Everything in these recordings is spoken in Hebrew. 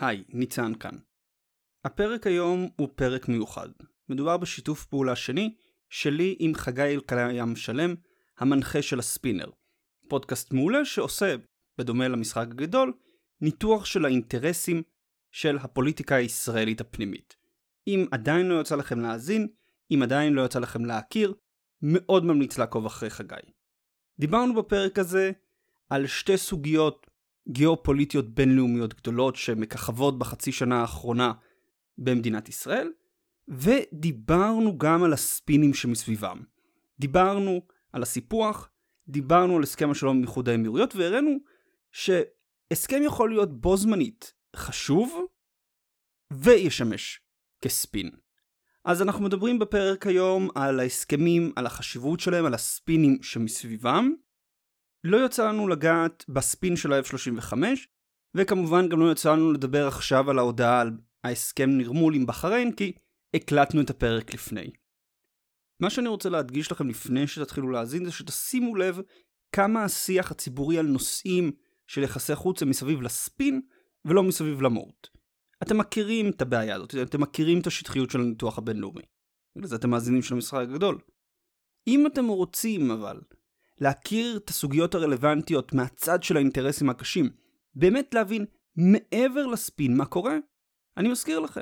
היי, ניצן כאן. הפרק היום הוא פרק מיוחד. מדובר בשיתוף פעולה שני שלי עם חגי אלקיים שלם, המנחה של הספינר. פודקאסט מעולה שעושה, בדומה למשחק הגדול, ניתוח של האינטרסים של הפוליטיקה הישראלית הפנימית. אם עדיין לא יצא לכם להאזין, אם עדיין לא יצא לכם להכיר, מאוד ממליץ לעקוב אחרי חגי. דיברנו בפרק הזה על שתי סוגיות גיאופוליטיות בינלאומיות גדולות שמככבות בחצי שנה האחרונה במדינת ישראל, ודיברנו גם על הספינים שמסביבם. דיברנו על הסיפוח, דיברנו על הסכם השלום עם איחוד האמירויות, והראינו שהסכם יכול להיות בו זמנית חשוב וישמש כספין. אז אנחנו מדברים בפרק היום על ההסכמים, על החשיבות שלהם, על הספינים שמסביבם. לא יצא לנו לגעת בספין של ה-F35, וכמובן גם לא יצא לנו לדבר עכשיו על ההודעה על ההסכם נרמול עם בחריין, כי הקלטנו את הפרק לפני. מה שאני רוצה להדגיש לכם לפני שתתחילו להאזין זה שתשימו לב כמה השיח הציבורי על נושאים של יחסי חוץ הם מסביב לספין ולא מסביב למורט. אתם מכירים את הבעיה הזאת, אתם מכירים את השטחיות של הניתוח הבינלאומי. לזה אתם מאזינים של המשחק הגדול. אם אתם רוצים אבל להכיר את הסוגיות הרלוונטיות מהצד של האינטרסים הקשים, באמת להבין מעבר לספין מה קורה, אני מזכיר לכם.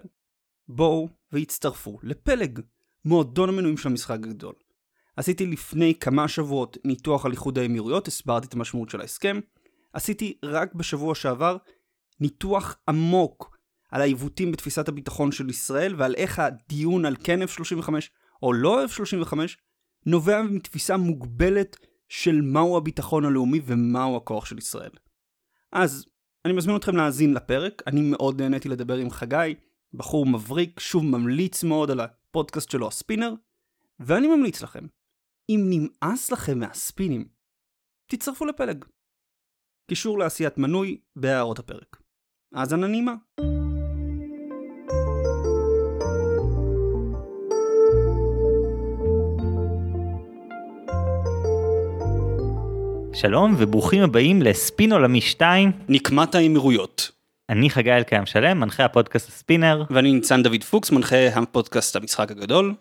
בואו והצטרפו לפלג, מועדון המנויים של המשחק הגדול. עשיתי לפני כמה שבועות ניתוח על איחוד האמירויות, הסברתי את המשמעות של ההסכם. עשיתי רק בשבוע שעבר ניתוח עמוק על העיוותים בתפיסת הביטחון של ישראל ועל איך הדיון על כן F-35 או לא F-35 נובע מתפיסה מוגבלת של מהו הביטחון הלאומי ומהו הכוח של ישראל. אז אני מזמין אתכם להאזין לפרק, אני מאוד נהניתי לדבר עם חגי, בחור מבריק, שוב ממליץ מאוד על הפודקאסט שלו הספינר, ואני ממליץ לכם, אם נמאס לכם מהספינים, תצטרפו לפלג. קישור לעשיית מנוי בהערות הפרק. האזנה נעימה. שלום וברוכים הבאים לספין עולמי 2. נקמת האמירויות. אני חגי אלקיים שלם, מנחה הפודקאסט הספינר. ואני ניצן דוד פוקס, מנחה הפודקאסט המשחק הגדול.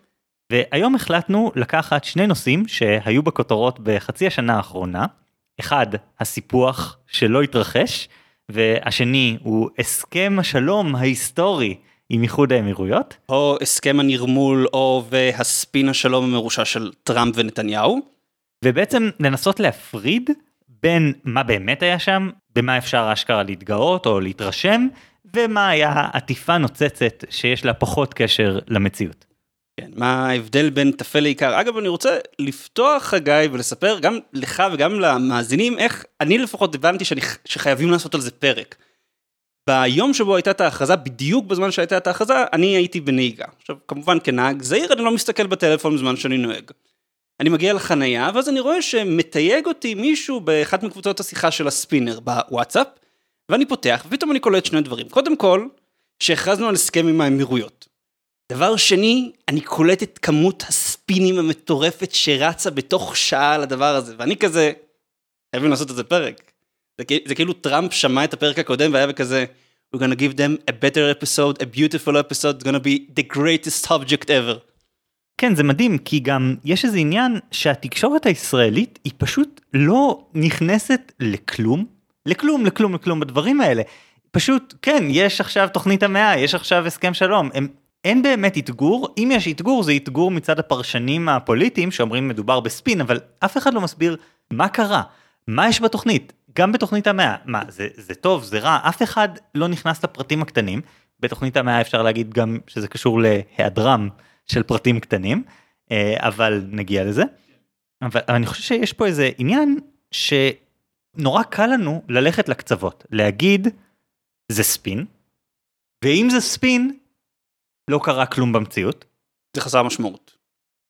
והיום החלטנו לקחת שני נושאים שהיו בכותרות בחצי השנה האחרונה. אחד, הסיפוח שלא התרחש, והשני הוא הסכם השלום ההיסטורי עם איחוד האמירויות. או הסכם הנרמול או והספין השלום המרושע של טראמפ ונתניהו. ובעצם לנסות להפריד בין מה באמת היה שם, במה אפשר אשכרה להתגאות או להתרשם, ומה היה עטיפה נוצצת שיש לה פחות קשר למציאות. כן, מה ההבדל בין טפל לעיקר. אגב, אני רוצה לפתוח, חגי, ולספר גם לך וגם למאזינים, איך אני לפחות הבנתי שאני, שחייבים לעשות על זה פרק. ביום שבו הייתה את ההכרזה, בדיוק בזמן שהייתה את ההכרזה, אני הייתי בנהיגה. עכשיו, כמובן כנהג זהיר, אני לא מסתכל בטלפון בזמן שאני נוהג. אני מגיע לחנייה, ואז אני רואה שמתייג אותי מישהו באחת מקבוצות השיחה של הספינר בוואטסאפ, ואני פותח, ופתאום אני קולט שני דברים. קודם כל, שהכרזנו על הסכם עם האמירויות. דבר שני, אני קולט את כמות הספינים המטורפת שרצה בתוך שעה על הדבר הזה, ואני כזה, חייבים לעשות את זה פרק. זה, זה כאילו טראמפ שמע את הפרק הקודם והיה בכזה, We're gonna give them a better episode, a beautiful episode, it's gonna be the greatest subject ever. כן זה מדהים כי גם יש איזה עניין שהתקשורת הישראלית היא פשוט לא נכנסת לכלום לכלום לכלום לכלום בדברים האלה. פשוט כן יש עכשיו תוכנית המאה יש עכשיו הסכם שלום. הם אין באמת אתגור אם יש אתגור זה אתגור מצד הפרשנים הפוליטיים שאומרים מדובר בספין אבל אף אחד לא מסביר מה קרה מה יש בתוכנית גם בתוכנית המאה. מה זה זה טוב זה רע אף אחד לא נכנס לפרטים הקטנים. בתוכנית המאה אפשר להגיד גם שזה קשור להיעדרם של פרטים קטנים, אה, אבל נגיע לזה. אבל אני חושב שיש פה איזה עניין שנורא קל לנו ללכת לקצוות, להגיד זה ספין, ואם זה ספין, לא קרה כלום במציאות. זה חסר משמעות.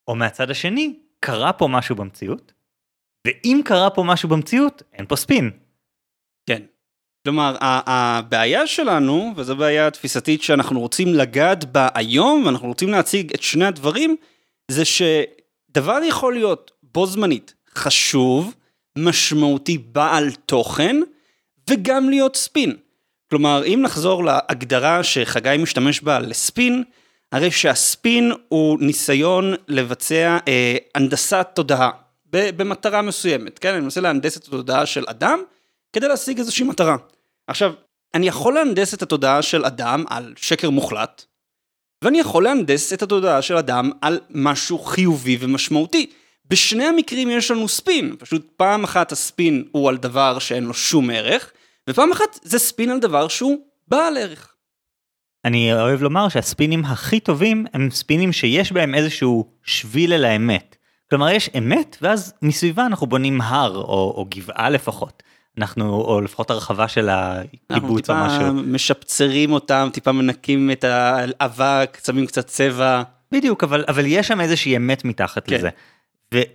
או מהצד השני, קרה פה משהו במציאות, ואם קרה פה משהו במציאות, אין פה ספין. כלומר, הבעיה שלנו, וזו בעיה תפיסתית שאנחנו רוצים לגעת בה היום, ואנחנו רוצים להציג את שני הדברים, זה שדבר יכול להיות בו זמנית חשוב, משמעותי, בעל תוכן, וגם להיות ספין. כלומר, אם נחזור להגדרה שחגי משתמש בה לספין, הרי שהספין הוא ניסיון לבצע אה, הנדסת תודעה במטרה מסוימת, כן? אני מנסה להנדס את התודעה של אדם כדי להשיג איזושהי מטרה. עכשיו, אני יכול להנדס את התודעה של אדם על שקר מוחלט, ואני יכול להנדס את התודעה של אדם על משהו חיובי ומשמעותי. בשני המקרים יש לנו ספין, פשוט פעם אחת הספין הוא על דבר שאין לו שום ערך, ופעם אחת זה ספין על דבר שהוא בעל ערך. אני אוהב לומר שהספינים הכי טובים הם ספינים שיש בהם איזשהו שביל אל האמת. כלומר יש אמת ואז מסביבה אנחנו בונים הר או, או גבעה לפחות. אנחנו או לפחות הרחבה של הקיבוץ או משהו. אנחנו טיפה משפצרים אותם, טיפה מנקים את האבק, שמים קצת צבע. בדיוק, אבל, אבל יש שם איזושהי אמת מתחת כן. לזה.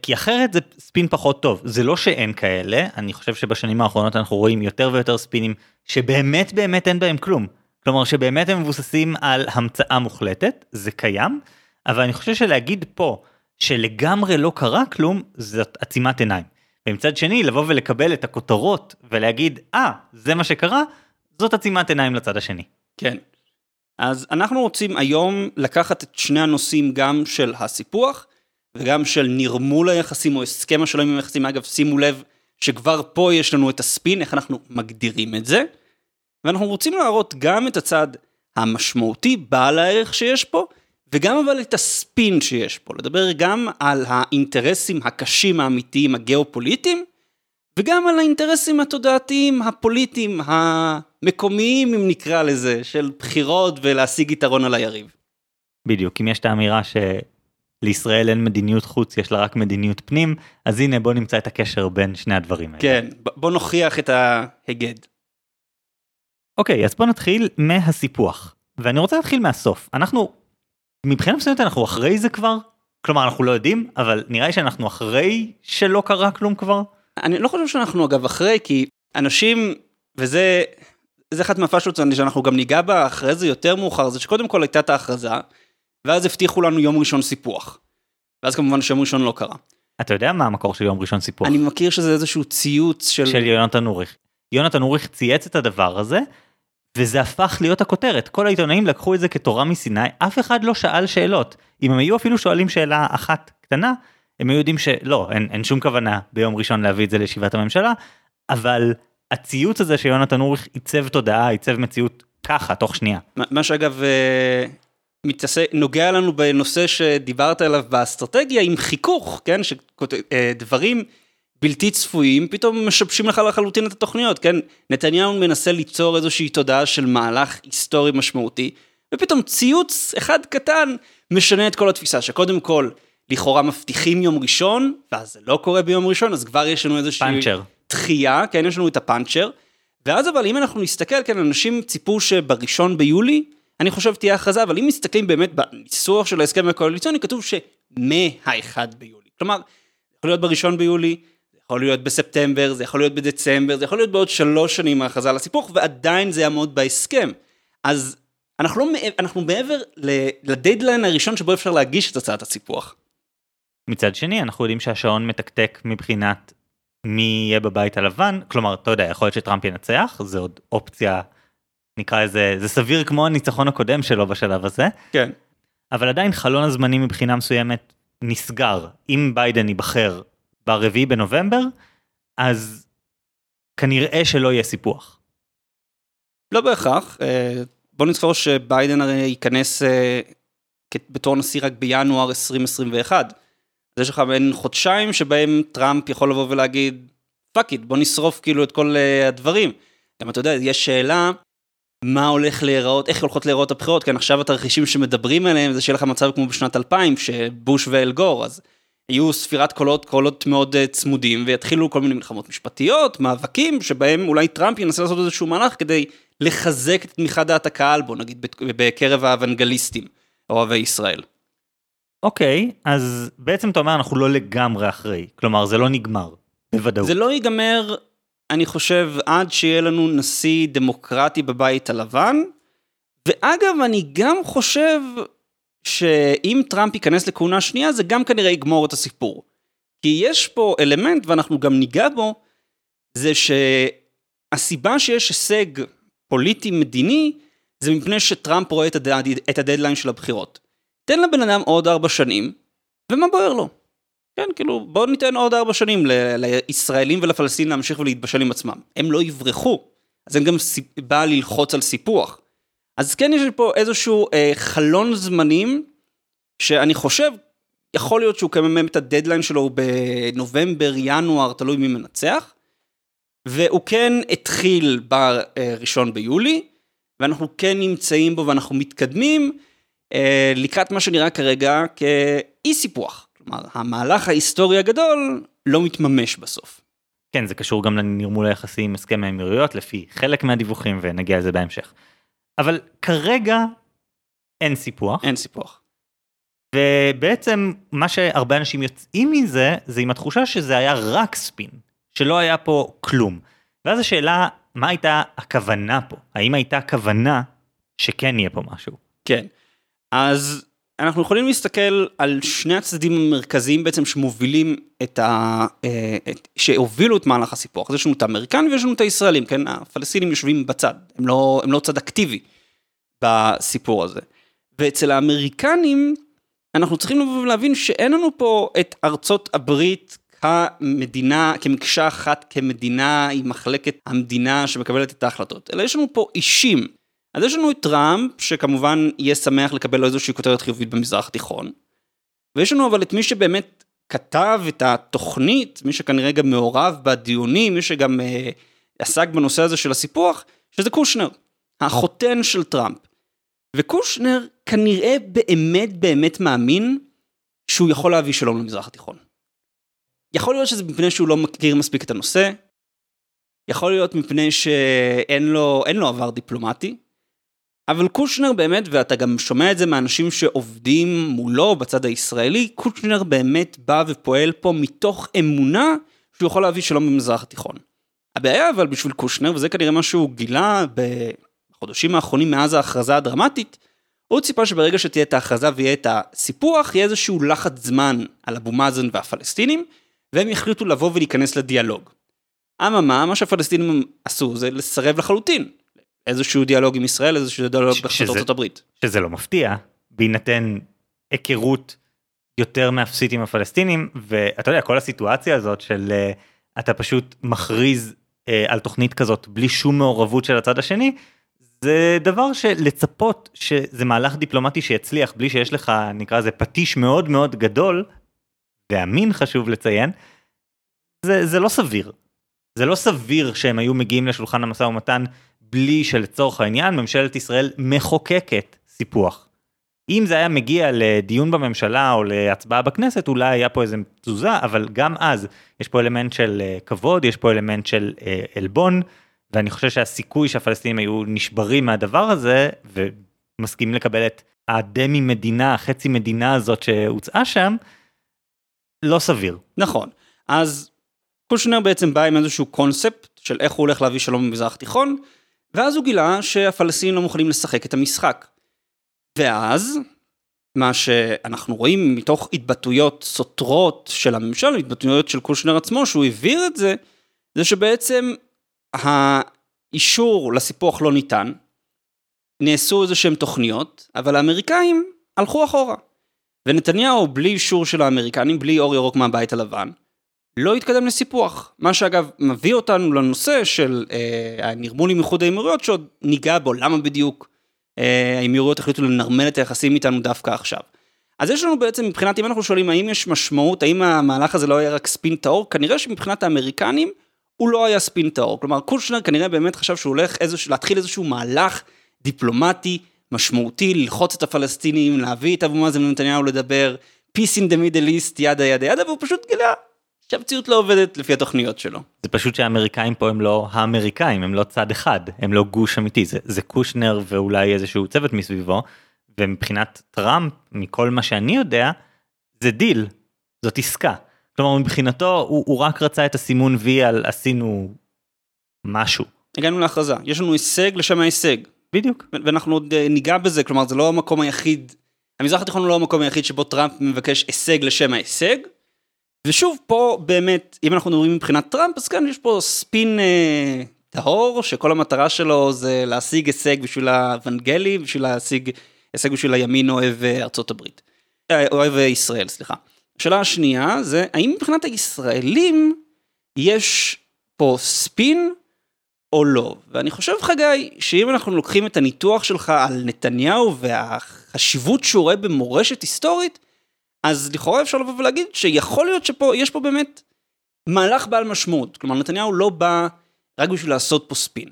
כי אחרת זה ספין פחות טוב, זה לא שאין כאלה, אני חושב שבשנים האחרונות אנחנו רואים יותר ויותר ספינים שבאמת באמת אין בהם כלום. כלומר שבאמת הם מבוססים על המצאה מוחלטת, זה קיים, אבל אני חושב שלהגיד פה שלגמרי לא קרה כלום, זאת עצימת עיניים. ומצד שני, לבוא ולקבל את הכותרות ולהגיד, אה, ah, זה מה שקרה, זאת עצימת עיניים לצד השני. כן. אז אנחנו רוצים היום לקחת את שני הנושאים גם של הסיפוח, וגם של נרמול היחסים או הסכם השלום עם היחסים. אגב, שימו לב שכבר פה יש לנו את הספין, איך אנחנו מגדירים את זה. ואנחנו רוצים להראות גם את הצד המשמעותי, בעל הערך שיש פה, וגם אבל את הספין שיש פה, לדבר גם על האינטרסים הקשים האמיתיים הגיאופוליטיים, וגם על האינטרסים התודעתיים הפוליטיים המקומיים, אם נקרא לזה, של בחירות ולהשיג יתרון על היריב. בדיוק, אם יש את האמירה שלישראל אין מדיניות חוץ, יש לה רק מדיניות פנים, אז הנה בוא נמצא את הקשר בין שני הדברים האלה. כן, בוא נוכיח את ההיגד. אוקיי, אז בוא נתחיל מהסיפוח. ואני רוצה להתחיל מהסוף. אנחנו מבחינה מסוימת אנחנו אחרי זה כבר? כלומר אנחנו לא יודעים, אבל נראה לי שאנחנו אחרי שלא קרה כלום כבר. אני לא חושב שאנחנו אגב אחרי, כי אנשים, וזה זה אחת מהפאשלות שאנחנו גם ניגע בה אחרי זה יותר מאוחר, זה שקודם כל הייתה את ההכרזה, ואז הבטיחו לנו יום ראשון סיפוח. ואז כמובן שיום ראשון לא קרה. אתה יודע מה המקור של יום ראשון סיפוח? אני מכיר שזה איזשהו ציוץ של... של יונתן אוריך. יונתן אוריך צייץ את הדבר הזה, וזה הפך להיות הכותרת. כל העיתונאים לקחו את זה כתורה מסיני, אף אחד לא שאל שאלות. אם הם היו אפילו שואלים שאלה אחת קטנה, הם היו יודעים שלא, אין, אין שום כוונה ביום ראשון להביא את זה לישיבת הממשלה, אבל הציוץ הזה שיונתן אוריך עיצב תודעה, עיצב מציאות ככה, תוך שנייה. מה שאגב אה, מתעסק, נוגע לנו בנושא שדיברת עליו באסטרטגיה עם חיכוך, כן, שדברים בלתי צפויים, פתאום משבשים לך לחלוטין את התוכניות, כן? נתניהו מנסה ליצור איזושהי תודעה של מהלך היסטורי משמעותי, ופתאום ציוץ אחד קטן משנה את כל התפיסה, שקודם כל, לכאורה מבטיחים יום ראשון, ואז זה לא קורה ביום ראשון, אז כבר יש לנו איזושהי... פאנצ'ר. דחייה, כן, יש לנו את הפאנצ'ר. ואז אבל אם אנחנו נסתכל, כן, אנשים ציפו שבראשון ביולי, אני חושב תהיה הכרזה, אבל אם מסתכלים באמת בניסוח של ההסכם הקואליציוני, כתוב שמה-1 ביולי. כלומר, יכול להיות בראשון ביולי, יכול להיות בספטמבר, זה יכול להיות בדצמבר, זה יכול להיות בעוד שלוש שנים מההכרזה על הסיפוח, ועדיין זה יעמוד בהסכם. אז אנחנו, לא, אנחנו מעבר לדדליין הראשון שבו אפשר להגיש את הצעת הסיפוח. מצד שני, אנחנו יודעים שהשעון מתקתק מבחינת מי יהיה בבית הלבן, כלומר, אתה יודע, יכול להיות שטראמפ ינצח, זה עוד אופציה, נקרא לזה, זה סביר כמו הניצחון הקודם שלו בשלב הזה. כן. אבל עדיין חלון הזמנים מבחינה מסוימת נסגר. אם ביידן ייבחר ברביעי בנובמבר, אז כנראה שלא יהיה סיפוח. לא בהכרח, אה, בוא נזכור שביידן הרי ייכנס אה, בתור נשיא רק בינואר 2021. אז יש לך בין חודשיים שבהם טראמפ יכול לבוא ולהגיד, fuck it, בוא נשרוף כאילו את כל אה, הדברים. גם אתה יודע, יש שאלה, מה הולך להיראות, איך הולכות להיראות הבחירות, כן עכשיו התרחישים שמדברים עליהם זה שיהיה לך מצב כמו בשנת 2000, שבוש ואלגור, אז יהיו ספירת קולות, קולות מאוד uh, צמודים, ויתחילו כל מיני מלחמות משפטיות, מאבקים, שבהם אולי טראמפ ינסה לעשות איזשהו מהלך כדי לחזק את תמיכת דעת הקהל בו, נגיד בקרב האוונגליסטים, אוהבי ישראל. אוקיי, okay, אז בעצם אתה אומר אנחנו לא לגמרי אחרי, כלומר זה לא נגמר, בוודאות. זה לא ייגמר, אני חושב, עד שיהיה לנו נשיא דמוקרטי בבית הלבן, ואגב, אני גם חושב שאם טראמפ ייכנס לכהונה שנייה זה גם כנראה יגמור את הסיפור. כי יש פה אלמנט ואנחנו גם ניגע בו, זה שהסיבה שיש הישג פוליטי מדיני, זה מפני שטראמפ רואה את, הדד, את הדדליין של הבחירות. תן לבן אדם עוד ארבע שנים, ומה בוער לו? כן, כאילו, בואו ניתן עוד ארבע שנים ל- לישראלים ולפלסטינים להמשיך ולהתבשל עם עצמם. הם לא יברחו, אז אין גם סיבה ללחוץ על סיפוח. אז כן יש פה איזשהו אה, חלון זמנים, שאני חושב, יכול להיות שהוא קמם את הדדליין שלו בנובמבר, ינואר, תלוי מי מנצח. והוא כן התחיל בראשון ביולי, ואנחנו כן נמצאים בו ואנחנו מתקדמים אה, לקראת מה שנראה כרגע כאי סיפוח. כלומר, המהלך ההיסטורי הגדול לא מתממש בסוף. כן, זה קשור גם לנרמול היחסים עם הסכם האמירויות לפי חלק מהדיווחים ונגיע לזה בהמשך. אבל כרגע אין סיפוח. אין סיפוח. ובעצם מה שהרבה אנשים יוצאים מזה, זה עם התחושה שזה היה רק ספין, שלא היה פה כלום. ואז השאלה, מה הייתה הכוונה פה? האם הייתה כוונה שכן יהיה פה משהו? כן. אז אנחנו יכולים להסתכל על שני הצדדים המרכזיים בעצם שמובילים את ה... אה, את, שהובילו את מהלך הסיפוח. אז יש לנו את האמריקנים ויש לנו את הישראלים, כן? הפלסטינים יושבים בצד, הם לא, הם לא צד אקטיבי בסיפור הזה. ואצל האמריקנים, אנחנו צריכים לבוא ולהבין שאין לנו פה את ארצות הברית כמדינה, כמקשה אחת, כמדינה עם מחלקת המדינה שמקבלת את ההחלטות, אלא יש לנו פה אישים. אז יש לנו את טראמפ, שכמובן יהיה שמח לקבל איזושהי כותרת חיובית במזרח התיכון. ויש לנו אבל את מי שבאמת כתב את התוכנית, מי שכנראה גם מעורב בדיונים, מי שגם אה, עסק בנושא הזה של הסיפוח, שזה קושנר, החותן של טראמפ. וקושנר כנראה באמת באמת מאמין שהוא יכול להביא שלום למזרח התיכון. יכול להיות שזה מפני שהוא לא מכיר מספיק את הנושא, יכול להיות מפני שאין לו, לו עבר דיפלומטי, אבל קושנר באמת, ואתה גם שומע את זה מאנשים שעובדים מולו בצד הישראלי, קושנר באמת בא ופועל פה מתוך אמונה שהוא יכול להביא שלום במזרח התיכון. הבעיה אבל בשביל קושנר, וזה כנראה מה שהוא גילה בחודשים האחרונים מאז ההכרזה הדרמטית, הוא ציפה שברגע שתהיה את ההכרזה ויהיה את הסיפוח, יהיה איזשהו לחץ זמן על אבו מאזן והפלסטינים, והם יחליטו לבוא ולהיכנס לדיאלוג. אממה, מה שהפלסטינים עשו זה לסרב לחלוטין. איזשהו דיאלוג עם ישראל, איזשהו דיאלוג ארצות הברית. שזה לא מפתיע, בהינתן היכרות יותר מאפסית עם הפלסטינים, ואתה יודע, כל הסיטואציה הזאת של uh, אתה פשוט מכריז uh, על תוכנית כזאת בלי שום מעורבות של הצד השני, זה דבר שלצפות שזה מהלך דיפלומטי שיצליח בלי שיש לך נקרא לזה פטיש מאוד מאוד גדול, ואמין חשוב לציין, זה, זה לא סביר. זה לא סביר שהם היו מגיעים לשולחן המשא ומתן בלי שלצורך העניין ממשלת ישראל מחוקקת סיפוח. אם זה היה מגיע לדיון בממשלה או להצבעה בכנסת אולי היה פה איזה תזוזה אבל גם אז יש פה אלמנט של אה, כבוד יש פה אלמנט של אה, עלבון ואני חושב שהסיכוי שהפלסטינים היו נשברים מהדבר הזה ומסכימים לקבל את הדמי מדינה חצי מדינה הזאת שהוצעה שם לא סביר. נכון אז קושנר בעצם בא עם איזשהו קונספט של איך הוא הולך להביא שלום במזרח התיכון ואז הוא גילה שהפלסטינים לא מוכנים לשחק את המשחק. ואז, מה שאנחנו רואים מתוך התבטאויות סותרות של הממשל, התבטאויות של קושנר עצמו, שהוא העביר את זה, זה שבעצם האישור לסיפוח לא ניתן, נעשו איזה שהם תוכניות, אבל האמריקאים הלכו אחורה. ונתניהו, בלי אישור של האמריקנים, בלי אור ירוק מהבית הלבן, לא התקדם לסיפוח. מה שאגב מביא אותנו לנושא של אה, הנרמול עם איחוד האמירויות שעוד ניגע בו, למה בדיוק אה, האמירויות החליטו לנרמל את היחסים איתנו דווקא עכשיו. אז יש לנו בעצם מבחינת, אם אנחנו שואלים האם יש משמעות, האם המהלך הזה לא היה רק ספין טהור, כנראה שמבחינת האמריקנים הוא לא היה ספין טהור. כלומר קושנר כנראה באמת חשב שהוא הולך איזוש, להתחיל איזשהו מהלך דיפלומטי משמעותי, ללחוץ את הפלסטינים, להביא את אבו מאזן ונתניהו לדבר, peace in the middle east, yada yada yada, והוא פשוט גילה שהמציאות לא עובדת לפי התוכניות שלו. זה פשוט שהאמריקאים פה הם לא האמריקאים, הם לא צד אחד, הם לא גוש אמיתי, זה, זה קושנר ואולי איזשהו צוות מסביבו, ומבחינת טראמפ, מכל מה שאני יודע, זה דיל, זאת עסקה. כלומר מבחינתו הוא, הוא רק רצה את הסימון וי על עשינו משהו. הגענו להכרזה, יש לנו הישג לשם ההישג. בדיוק. ואנחנו עוד אה, ניגע בזה, כלומר זה לא המקום היחיד, המזרח התיכון הוא לא המקום היחיד שבו טראמפ מבקש הישג לשם ההישג. ושוב, פה באמת, אם אנחנו מדברים מבחינת טראמפ, אז כן, יש פה ספין אה, טהור, שכל המטרה שלו זה להשיג הישג בשביל האוונגלי, בשביל להשיג הישג בשביל הימין אוהב אה, ארצות הברית. אה, אוהב ישראל, סליחה. השאלה השנייה זה, האם מבחינת הישראלים יש פה ספין או לא? ואני חושב, חגי, שאם אנחנו לוקחים את הניתוח שלך על נתניהו והחשיבות שהוא רואה במורשת היסטורית, אז לכאורה אפשר לבוא ולהגיד שיכול להיות שיש פה באמת מהלך בעל משמעות. כלומר, נתניהו לא בא רק בשביל לעשות פה ספין.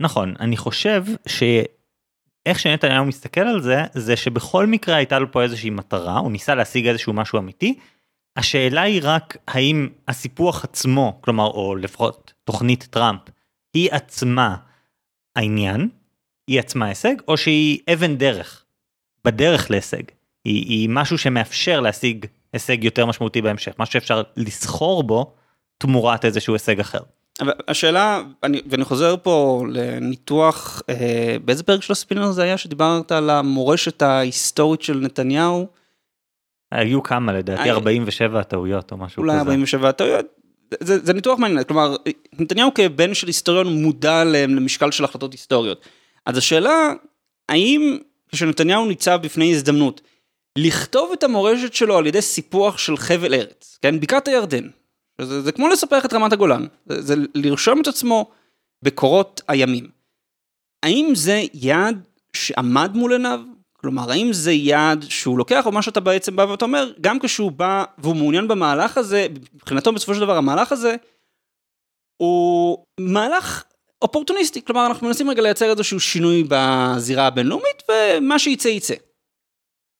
נכון, אני חושב שאיך שנתניהו מסתכל על זה, זה שבכל מקרה הייתה לו פה איזושהי מטרה, הוא ניסה להשיג איזשהו משהו אמיתי. השאלה היא רק האם הסיפוח עצמו, כלומר, או לפחות תוכנית טראמפ, היא עצמה העניין, היא עצמה הישג, או שהיא אבן דרך, בדרך להישג. היא, היא משהו שמאפשר להשיג הישג יותר משמעותי בהמשך, משהו שאפשר לסחור בו תמורת איזשהו הישג אחר. אבל השאלה, אני, ואני חוזר פה לניתוח, אה, באיזה פרק של הספינר זה היה שדיברת על המורשת ההיסטורית של נתניהו? היו כמה לדעתי, I... 47 טעויות או משהו אולי כזה. אולי 47 טעויות. זה, זה ניתוח מעניין, כלומר, נתניהו כבן של היסטוריון מודע למשקל של החלטות היסטוריות. אז השאלה, האם כשנתניהו ניצב בפני הזדמנות, לכתוב את המורשת שלו על ידי סיפוח של חבל ארץ, כן, בקעת הירדן, זה, זה כמו לספח את רמת הגולן, זה, זה לרשום את עצמו בקורות הימים. האם זה יעד שעמד מול עיניו? כלומר, האם זה יעד שהוא לוקח, או מה שאתה בעצם בא ואתה אומר, גם כשהוא בא והוא מעוניין במהלך הזה, מבחינתו בסופו של דבר המהלך הזה, הוא מהלך אופורטוניסטי, כלומר אנחנו מנסים רגע לייצר איזשהו שינוי בזירה הבינלאומית, ומה שייצא ייצא.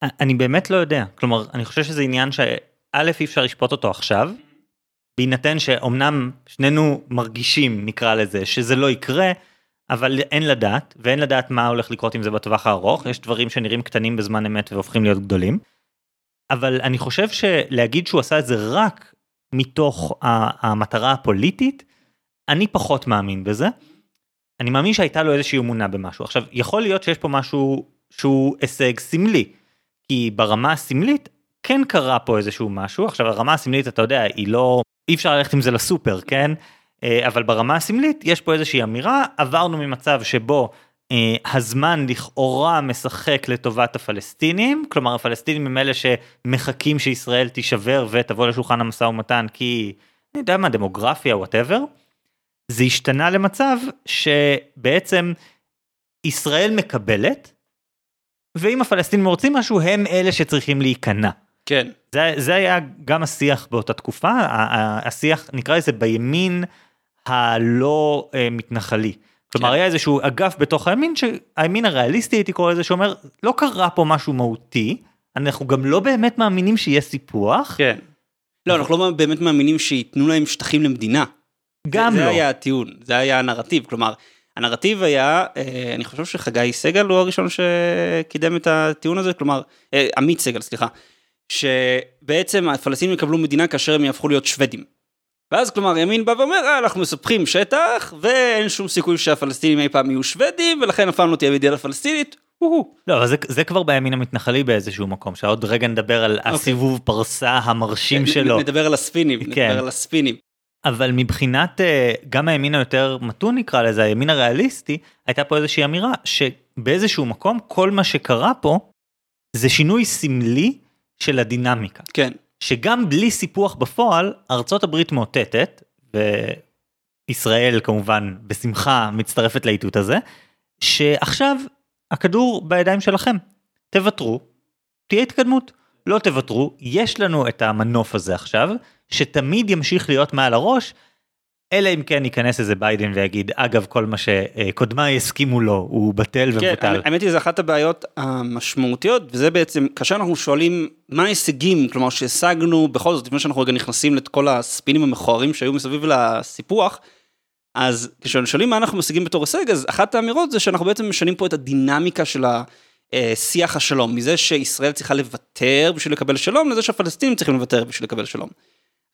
אני באמת לא יודע, כלומר, אני חושב שזה עניין שא' אי אפשר לשפוט אותו עכשיו, בהינתן שאומנם שנינו מרגישים, נקרא לזה, שזה לא יקרה, אבל אין לדעת, ואין לדעת מה הולך לקרות עם זה בטווח הארוך, יש דברים שנראים קטנים בזמן אמת והופכים להיות גדולים. אבל אני חושב שלהגיד שהוא עשה את זה רק מתוך המטרה הפוליטית, אני פחות מאמין בזה. אני מאמין שהייתה לו איזושהי אמונה במשהו. עכשיו, יכול להיות שיש פה משהו שהוא הישג סמלי, כי ברמה הסמלית כן קרה פה איזשהו משהו. עכשיו, הרמה הסמלית, אתה יודע, היא לא אי אפשר ללכת עם זה לסופר, כן? אה, אבל ברמה הסמלית יש פה איזושהי אמירה, עברנו ממצב שבו אה, הזמן לכאורה משחק לטובת הפלסטינים, כלומר הפלסטינים הם אלה שמחכים שישראל תישבר ותבוא לשולחן המשא ומתן כי, אני יודע מה, דמוגרפיה, וואטאבר. זה השתנה למצב שבעצם ישראל מקבלת, ואם הפלסטינים רוצים משהו, הם אלה שצריכים להיכנע. כן. זה, זה היה גם השיח באותה תקופה, השיח נקרא לזה בימין הלא אה, מתנחלי. כלומר כן. היה איזשהו אגף בתוך הימין שהימין הריאליסטי הייתי קורא לזה שאומר לא קרה פה משהו מהותי אנחנו גם לא באמת מאמינים שיהיה סיפוח. כן. לא אנחנו לא באמת מאמינים שייתנו להם שטחים למדינה. גם זה, לא. זה היה הטיעון זה היה הנרטיב כלומר הנרטיב היה אה, אני חושב שחגי סגל הוא הראשון שקידם את הטיעון הזה כלומר אה, עמית סגל סליחה שבעצם הפלסטינים יקבלו מדינה כאשר הם יהפכו להיות שוודים. ואז כלומר ימין בא ואומר אה, אנחנו מספחים שטח ואין שום סיכוי שהפלסטינים אי פעם יהיו שוודים ולכן אף פעם לא תהיה מדינה פלסטינית. לא אבל זה, זה כבר בימין המתנחלי באיזשהו מקום שעוד רגע נדבר על okay. אוקיי. הסיבוב פרסה המרשים שלו. נדבר על הספינים, כן. נדבר על הספינים. אבל מבחינת אה, גם הימין היותר מתון נקרא לזה הימין הריאליסטי הייתה פה איזושהי אמירה שבאיזשהו מקום כל מה שקרה פה זה שינוי סמלי של הדינמיקה. כן. שגם בלי סיפוח בפועל, ארצות הברית מאותתת, וישראל כמובן בשמחה מצטרפת לאיתות הזה, שעכשיו הכדור בידיים שלכם. תוותרו, תהיה התקדמות. לא תוותרו, יש לנו את המנוף הזה עכשיו, שתמיד ימשיך להיות מעל הראש, אלא אם כן ייכנס איזה ביידן ויגיד אגב כל מה שקודמיי הסכימו לו הוא בטל כן, ומבוטל. האמת היא זה אחת הבעיות המשמעותיות וזה בעצם כאשר אנחנו שואלים מה ההישגים כלומר שהשגנו בכל זאת לפני שאנחנו רגע נכנסים לכל הספינים המכוערים שהיו מסביב לסיפוח. אז כששואלים מה אנחנו משיגים בתור הישג אז אחת האמירות זה שאנחנו בעצם משנים פה את הדינמיקה של השיח השלום מזה שישראל צריכה לוותר בשביל לקבל שלום לזה שהפלסטינים צריכים לוותר בשביל לקבל שלום.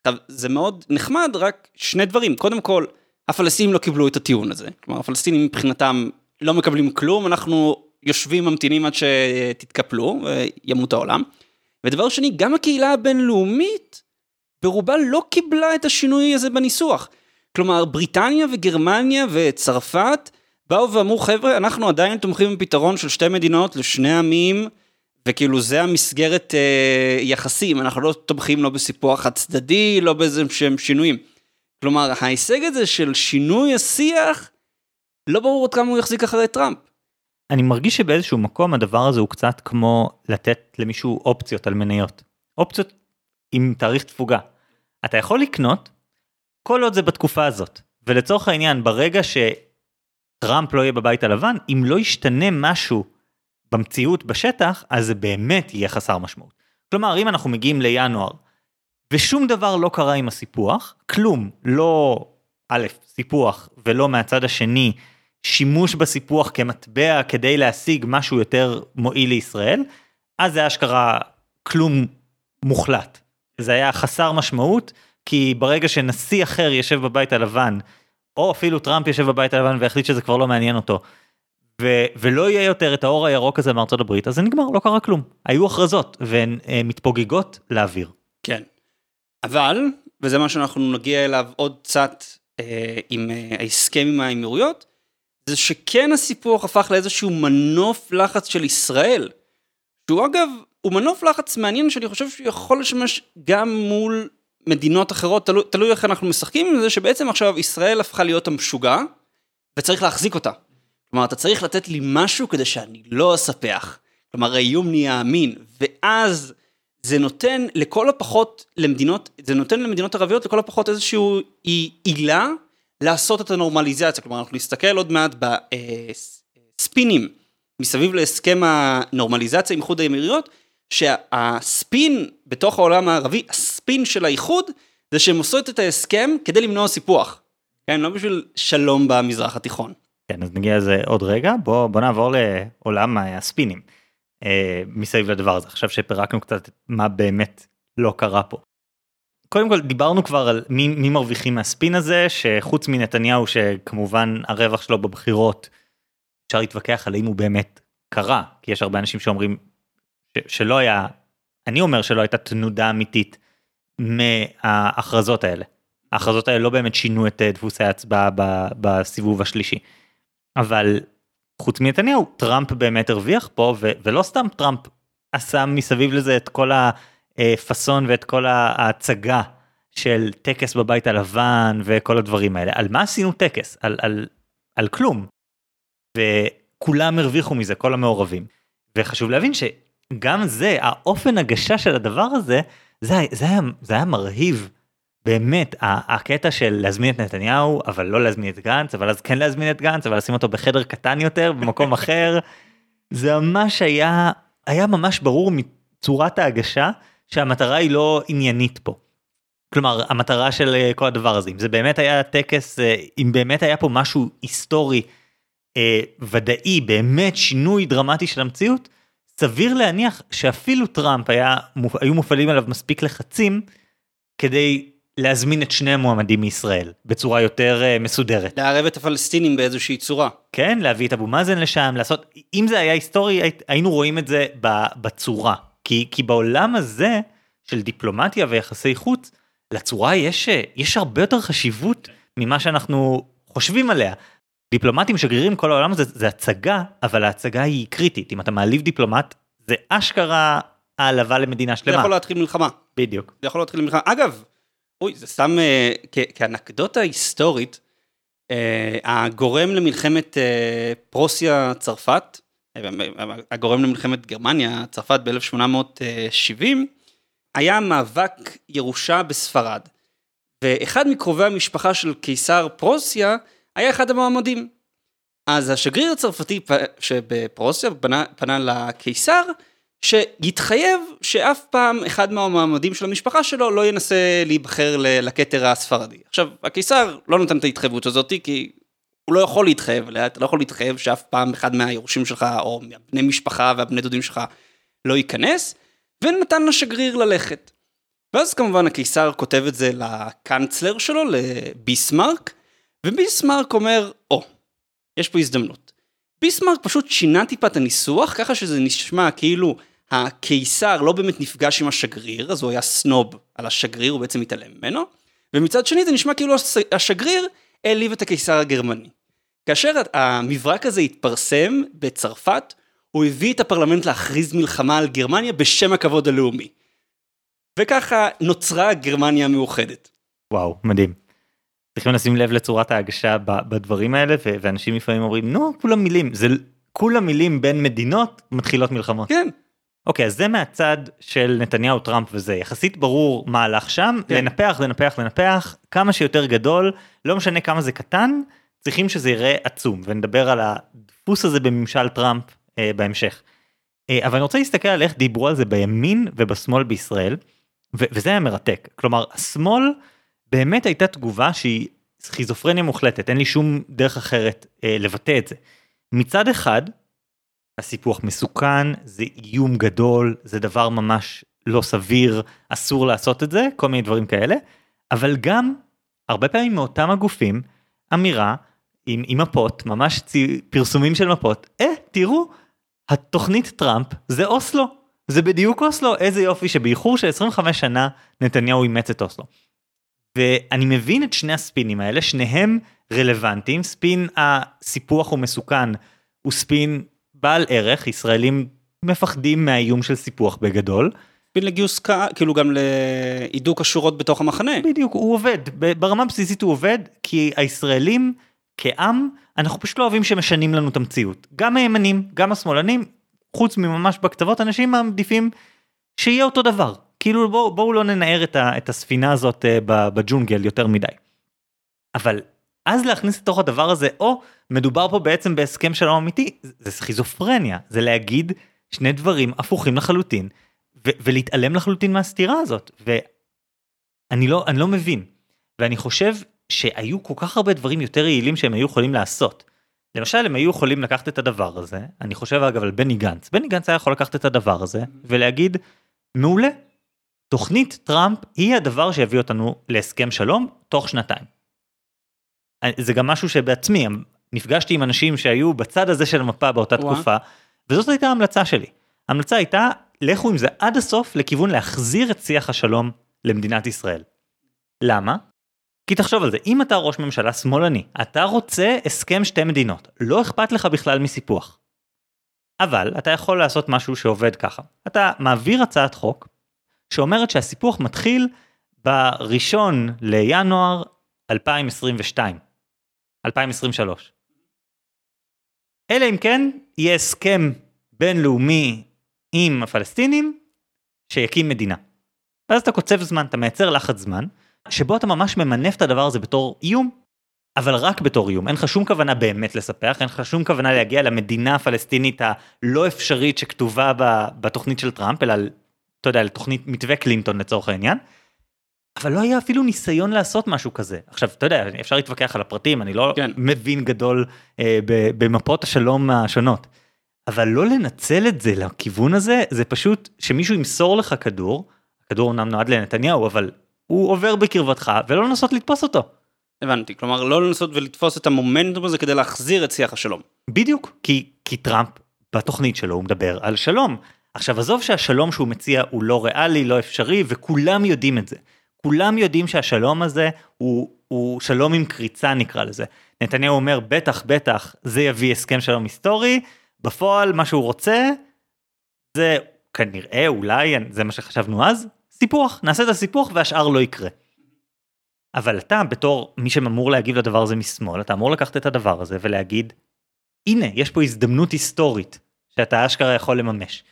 עכשיו, זה מאוד נחמד, רק שני דברים. קודם כל, הפלסטינים לא קיבלו את הטיעון הזה. כלומר, הפלסטינים מבחינתם לא מקבלים כלום, אנחנו יושבים ממתינים עד שתתקפלו, וימות העולם. ודבר שני, גם הקהילה הבינלאומית ברובה לא קיבלה את השינוי הזה בניסוח. כלומר, בריטניה וגרמניה וצרפת באו ואמרו, חבר'ה, אנחנו עדיין תומכים בפתרון של שתי מדינות לשני עמים, וכאילו זה המסגרת אה, יחסים, אנחנו לא תומכים לא בסיפוח חד צדדי, לא באיזה שהם שינויים. כלומר, ההישג הזה של שינוי השיח, לא ברור עד כמה הוא יחזיק אחרי טראמפ. אני מרגיש שבאיזשהו מקום הדבר הזה הוא קצת כמו לתת למישהו אופציות על מניות. אופציות עם תאריך תפוגה. אתה יכול לקנות כל עוד זה בתקופה הזאת. ולצורך העניין, ברגע שטראמפ לא יהיה בבית הלבן, אם לא ישתנה משהו במציאות בשטח, אז זה באמת יהיה חסר משמעות. כלומר, אם אנחנו מגיעים לינואר, ושום דבר לא קרה עם הסיפוח, כלום, לא א', סיפוח, ולא מהצד השני, שימוש בסיפוח כמטבע כדי להשיג משהו יותר מועיל לישראל, אז זה אשכרה כלום מוחלט. זה היה חסר משמעות, כי ברגע שנשיא אחר יושב בבית הלבן, או אפילו טראמפ יושב בבית הלבן והחליט שזה כבר לא מעניין אותו, ו- ולא יהיה יותר את האור הירוק הזה מארצות הברית, אז זה נגמר, לא קרה כלום. היו הכרזות, והן uh, מתפוגגות לאוויר. כן. אבל, וזה מה שאנחנו נגיע אליו עוד קצת אה, עם אה, ההסכם עם האמירויות, זה שכן הסיפוח הפך לאיזשהו מנוף לחץ של ישראל, שהוא אגב, הוא מנוף לחץ מעניין שאני חושב שהוא יכול לשמש גם מול מדינות אחרות, תלוי, תלוי איך אנחנו משחקים עם זה, שבעצם עכשיו ישראל הפכה להיות המשוגע, וצריך להחזיק אותה. כלומר, אתה צריך לתת לי משהו כדי שאני לא אספח. כלומר, האיום נהיה אמין, ואז זה נותן לכל הפחות למדינות, זה נותן למדינות ערביות לכל הפחות איזושהי עילה לעשות את הנורמליזציה. כלומר, אנחנו נסתכל עוד מעט בספינים מסביב להסכם הנורמליזציה עם איחוד האמירויות, שהספין בתוך העולם הערבי, הספין של האיחוד, זה שהן עושות את ההסכם כדי למנוע סיפוח. כן, לא בשביל שלום במזרח התיכון. כן, אז נגיע לזה עוד רגע, בוא, בוא נעבור לעולם הספינים. אה, מסביב לדבר הזה, עכשיו שפירקנו קצת מה באמת לא קרה פה. קודם כל דיברנו כבר על מי, מי מרוויחים מהספין הזה, שחוץ מנתניהו שכמובן הרווח שלו בבחירות, אפשר להתווכח על האם הוא באמת קרה, כי יש הרבה אנשים שאומרים ש, שלא היה, אני אומר שלא הייתה תנודה אמיתית מההכרזות האלה. ההכרזות האלה לא באמת שינו את אה, דפוסי ההצבעה בסיבוב השלישי. אבל חוץ מנתניהו טראמפ באמת הרוויח פה ו- ולא סתם טראמפ עשה מסביב לזה את כל הפאסון ואת כל ההצגה של טקס בבית הלבן וכל הדברים האלה. על מה עשינו טקס? על על על כלום. וכולם הרוויחו מזה כל המעורבים. וחשוב להבין שגם זה האופן הגשה של הדבר הזה זה, זה, היה, זה היה מרהיב באמת הקטע של להזמין את נתניהו אבל לא להזמין את גנץ אבל אז כן להזמין את גנץ אבל לשים אותו בחדר קטן יותר במקום אחר זה ממש היה היה ממש ברור מצורת ההגשה שהמטרה היא לא עניינית פה. כלומר המטרה של אה, כל הדבר הזה אם זה באמת היה טקס אה, אם באמת היה פה משהו היסטורי אה, ודאי באמת שינוי דרמטי של המציאות סביר להניח שאפילו טראמפ היה היו מופעלים עליו מספיק לחצים כדי להזמין את שני המועמדים מישראל בצורה יותר uh, מסודרת. לערב את הפלסטינים באיזושהי צורה. כן, להביא את אבו מאזן לשם, לעשות, אם זה היה היסטורי היינו רואים את זה בצורה. כי, כי בעולם הזה של דיפלומטיה ויחסי חוץ, לצורה יש, יש הרבה יותר חשיבות ממה שאנחנו חושבים עליה. דיפלומטים שגרירים כל העולם הזה זה הצגה, אבל ההצגה היא קריטית. אם אתה מעליב דיפלומט, זה אשכרה העלבה למדינה שלמה. זה יכול להתחיל מלחמה. בדיוק. זה יכול להתחיל מלחמה. אגב, אוי, זה סתם אה, כאנקדוטה היסטורית, אה, הגורם למלחמת אה, פרוסיה צרפת, הגורם למלחמת גרמניה צרפת ב-1870, היה מאבק ירושה בספרד. ואחד מקרובי המשפחה של קיסר פרוסיה היה אחד המועמדים. אז השגריר הצרפתי שבפרוסיה פנה, פנה לקיסר, שיתחייב שאף פעם אחד מהמועמדים של המשפחה שלו לא ינסה להיבחר לכתר הספרדי. עכשיו, הקיסר לא נותן את ההתחייבות הזאת כי הוא לא יכול להתחייב עליה, אתה לא יכול להתחייב שאף פעם אחד מהיורשים שלך או מהבני משפחה והבני דודים שלך לא ייכנס, ונתן לשגריר ללכת. ואז כמובן הקיסר כותב את זה לקאנצלר שלו, לביסמרק, וביסמרק אומר, או, oh, יש פה הזדמנות. ביסמרק פשוט שינה טיפה את הניסוח, ככה שזה נשמע כאילו הקיסר לא באמת נפגש עם השגריר, אז הוא היה סנוב על השגריר, הוא בעצם התעלם ממנו, ומצד שני זה נשמע כאילו השגריר העליב את הקיסר הגרמני. כאשר המברק הזה התפרסם בצרפת, הוא הביא את הפרלמנט להכריז מלחמה על גרמניה בשם הכבוד הלאומי. וככה נוצרה גרמניה המאוחדת. וואו, מדהים. צריכים לשים לב לצורת ההגשה בדברים האלה, ואנשים לפעמים אומרים, נו, כולה מילים. זה כולה מילים בין מדינות מתחילות מלחמות. כן, אוקיי, אז זה מהצד של נתניהו, טראמפ וזה. יחסית ברור מה הלך שם, כן. לנפח, לנפח, לנפח, כמה שיותר גדול, לא משנה כמה זה קטן, צריכים שזה יראה עצום, ונדבר על הדפוס הזה בממשל טראמפ אה, בהמשך. אה, אבל אני רוצה להסתכל על איך דיברו על זה בימין ובשמאל בישראל, ו- וזה היה מרתק. כלומר, השמאל באמת הייתה תגובה שהיא סכיזופרניה מוחלטת, אין לי שום דרך אחרת אה, לבטא את זה. מצד אחד, הסיפוח מסוכן, זה איום גדול, זה דבר ממש לא סביר, אסור לעשות את זה, כל מיני דברים כאלה, אבל הרבה פעמים מאותם הגופים, אמירה עם, עם מפות, ממש צי, פרסומים של מפות, אה, תראו, התוכנית טראמפ זה אוסלו, זה בדיוק אוסלו, איזה יופי שבאיחור של 25 שנה נתניהו אימץ את אוסלו. ואני מבין את שני הספינים האלה, שניהם רלוונטיים, ספין הסיפוח הוא מסוכן, הוא ספין בעל ערך, ישראלים מפחדים מהאיום של סיפוח בגדול. לגיוס קהל, כאילו גם להידוק השורות בתוך המחנה. בדיוק, הוא עובד, ברמה בסיסית הוא עובד, כי הישראלים כעם, אנחנו פשוט לא אוהבים שמשנים לנו את המציאות. גם הימנים, גם השמאלנים, חוץ מממש בקצוות, אנשים מעדיפים שיהיה אותו דבר. כאילו בואו בוא לא ננער את, ה, את הספינה הזאת uh, בג'ונגל יותר מדי. אבל אז להכניס לתוך הדבר הזה, או מדובר פה בעצם בהסכם שלום אמיתי, זה סכיזופרניה, זה להגיד שני דברים הפוכים לחלוטין, ולהתעלם לחלוטין מהסתירה הזאת. ואני לא, לא מבין. ואני חושב שהיו כל כך הרבה דברים יותר יעילים שהם היו יכולים לעשות. למשל הם היו יכולים לקחת את הדבר הזה, אני חושב אגב על בני גנץ, בני גנץ היה יכול לקחת את הדבר הזה ולהגיד, מעולה, תוכנית טראמפ היא הדבר שיביא אותנו להסכם שלום תוך שנתיים. זה גם משהו שבעצמי, נפגשתי עם אנשים שהיו בצד הזה של המפה באותה וואה. תקופה, וזאת הייתה ההמלצה שלי. ההמלצה הייתה, לכו עם זה עד הסוף לכיוון להחזיר את שיח השלום למדינת ישראל. למה? כי תחשוב על זה, אם אתה ראש ממשלה שמאלני, אתה רוצה הסכם שתי מדינות, לא אכפת לך בכלל מסיפוח. אבל אתה יכול לעשות משהו שעובד ככה. אתה מעביר הצעת חוק שאומרת שהסיפוח מתחיל בראשון לינואר 2022, 2023. אלא אם כן יהיה הסכם בינלאומי עם הפלסטינים שיקים מדינה. ואז אתה קוצב זמן, אתה מייצר לחץ זמן, שבו אתה ממש ממנף את הדבר הזה בתור איום, אבל רק בתור איום. אין לך שום כוונה באמת לספח, אין לך שום כוונה להגיע למדינה הפלסטינית הלא אפשרית שכתובה בתוכנית של טראמפ, אלא, אתה יודע, לתוכנית מתווה קלינטון לצורך העניין. אבל לא היה אפילו ניסיון לעשות משהו כזה. עכשיו, אתה יודע, אפשר להתווכח על הפרטים, אני לא כן. מבין גדול אה, ב- במפות השלום השונות. אבל לא לנצל את זה לכיוון הזה, זה פשוט שמישהו ימסור לך כדור, הכדור אמנם נועד לנתניהו, אבל הוא עובר בקרבתך, ולא לנסות לתפוס אותו. הבנתי, כלומר לא לנסות ולתפוס את המומנטום הזה כדי להחזיר את שיח השלום. בדיוק, כי, כי טראמפ בתוכנית שלו הוא מדבר על שלום. עכשיו עזוב שהשלום שהוא מציע הוא לא ריאלי, לא אפשרי, וכולם יודעים את זה. כולם יודעים שהשלום הזה הוא, הוא שלום עם קריצה נקרא לזה. נתניהו אומר בטח בטח זה יביא הסכם שלום היסטורי, בפועל מה שהוא רוצה זה כנראה אולי זה מה שחשבנו אז, סיפוח, נעשה את הסיפוח והשאר לא יקרה. אבל אתה בתור מי שאמור להגיב לדבר הזה משמאל, אתה אמור לקחת את הדבר הזה ולהגיד, הנה, יש פה הזדמנות היסטורית שאתה אשכרה יכול לממש.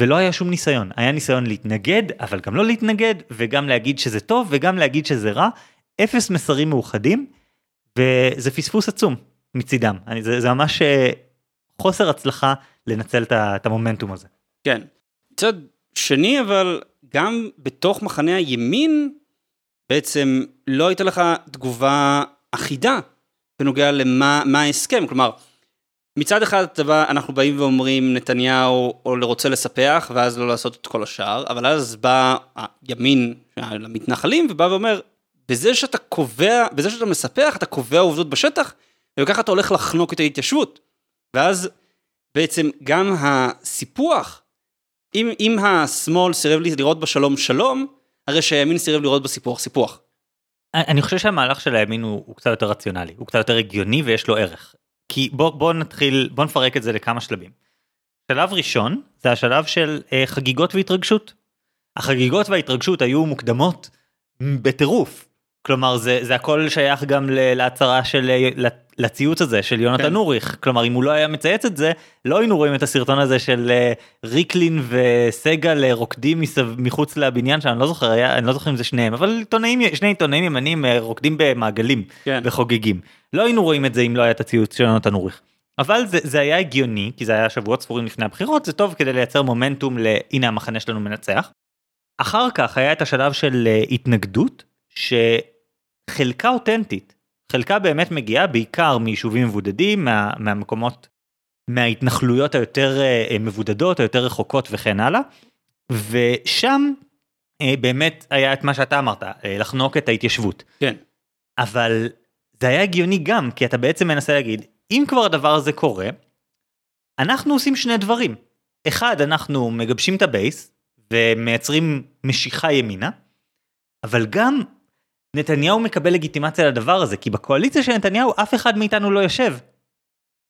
ולא היה שום ניסיון, היה ניסיון להתנגד, אבל גם לא להתנגד, וגם להגיד שזה טוב, וגם להגיד שזה רע, אפס מסרים מאוחדים, וזה פספוס עצום מצידם. אני, זה, זה ממש אה, חוסר הצלחה לנצל את את המומנטום הזה. כן. מצד שני אבל גם בתוך מחנה הימין בעצם לא הייתה לך תגובה אחידה בנוגע למה מה ההסכם כלומר מצד אחד אתה בא, אנחנו באים ואומרים נתניהו רוצה לספח ואז לא לעשות את כל השאר אבל אז בא הימין למתנחלים ובא ואומר בזה שאתה קובע בזה שאתה מספח אתה קובע עובדות בשטח וככה אתה הולך לחנוק את ההתיישבות ואז בעצם גם הסיפוח אם, אם השמאל סירב לראות בשלום שלום, הרי שהימין סירב לראות בסיפוח סיפוח. אני חושב שהמהלך של הימין הוא, הוא קצת יותר רציונלי, הוא קצת יותר הגיוני ויש לו ערך. כי בוא, בוא נתחיל, בוא נפרק את זה לכמה שלבים. שלב ראשון זה השלב של אה, חגיגות והתרגשות. החגיגות וההתרגשות היו מוקדמות בטירוף. כלומר זה, זה הכל שייך גם להצהרה של, לציוץ הזה של יונתן כן. אוריך. כלומר אם הוא לא היה מצייץ את זה, לא היינו רואים את הסרטון הזה של אה, ריקלין וסגל אה, רוקדים מסב, מחוץ לבניין שם, אני לא זוכר, היה, אני לא זוכר אם זה שניהם, אבל עיתונאים, שני עיתונאים ימנים אה, רוקדים במעגלים כן. וחוגגים. לא היינו רואים את זה אם לא היה את הציוץ של יונתן אוריך. אבל זה, זה היה הגיוני, כי זה היה שבועות ספורים לפני הבחירות, זה טוב כדי לייצר מומנטום ל"הנה המחנה שלנו מנצח". אחר כך היה את השלב של התנגדות, שחלקה אותנטית, חלקה באמת מגיעה בעיקר מיישובים מבודדים, מה, מהמקומות, מההתנחלויות היותר אה, מבודדות, היותר רחוקות וכן הלאה, ושם אה, באמת היה את מה שאתה אמרת, אה, לחנוק את ההתיישבות. כן. אבל זה היה הגיוני גם, כי אתה בעצם מנסה להגיד, אם כבר הדבר הזה קורה, אנחנו עושים שני דברים. אחד, אנחנו מגבשים את הבייס ומייצרים משיכה ימינה, אבל גם נתניהו מקבל לגיטימציה לדבר הזה, כי בקואליציה של נתניהו אף אחד מאיתנו לא יושב.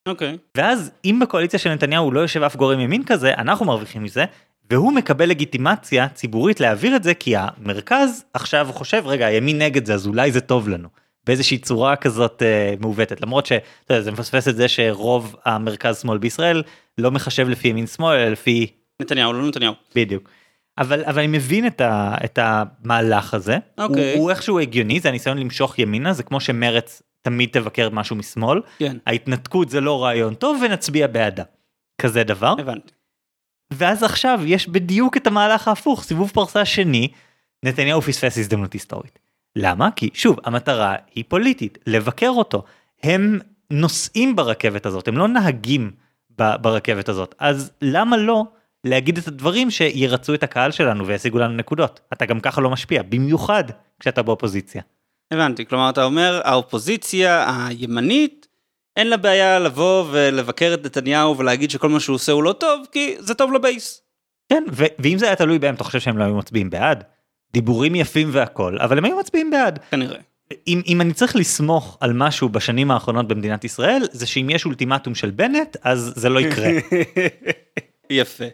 אוקיי. Okay. ואז אם בקואליציה של נתניהו לא יושב אף גורם ימין כזה, אנחנו מרוויחים מזה, והוא מקבל לגיטימציה ציבורית להעביר את זה, כי המרכז עכשיו חושב, רגע, הימין נגד זה, אז אולי זה טוב לנו. באיזושהי צורה כזאת אה, מעוותת למרות שזה מפספס את זה שרוב המרכז שמאל בישראל לא מחשב לפי ימין שמאל אלא לפי נתניהו לא נתניהו בדיוק אבל אבל אני מבין את, ה, את המהלך הזה okay. הוא, אוקיי. הוא איכשהו הגיוני זה הניסיון למשוך ימינה זה כמו שמרץ תמיד תבקר משהו משמאל כן. ההתנתקות זה לא רעיון טוב ונצביע בעדה כזה דבר הבנתי. ואז עכשיו יש בדיוק את המהלך ההפוך סיבוב פרסה שני נתניהו פספס הזדמנות היסטורית. למה? כי שוב המטרה היא פוליטית לבקר אותו הם נוסעים ברכבת הזאת הם לא נהגים ברכבת הזאת אז למה לא להגיד את הדברים שירצו את הקהל שלנו וישיגו לנו נקודות. אתה גם ככה לא משפיע, במיוחד כשאתה באופוזיציה. הבנתי, כלומר אתה אומר האופוזיציה הימנית, אין לה בעיה לבוא ולבקר את נתניהו ולהגיד שכל מה שהוא עושה הוא לא טוב, כי זה טוב לבייס. כן, ו- ואם זה היה תלוי בהם, אתה חושב שהם לא היו מצביעים בעד? דיבורים יפים והכל, אבל הם היו מצביעים בעד. כנראה. אם, אם אני צריך לסמוך על משהו בשנים האחרונות במדינת ישראל, זה שאם יש אולטימטום של בנט, אז זה לא יקרה. יפה.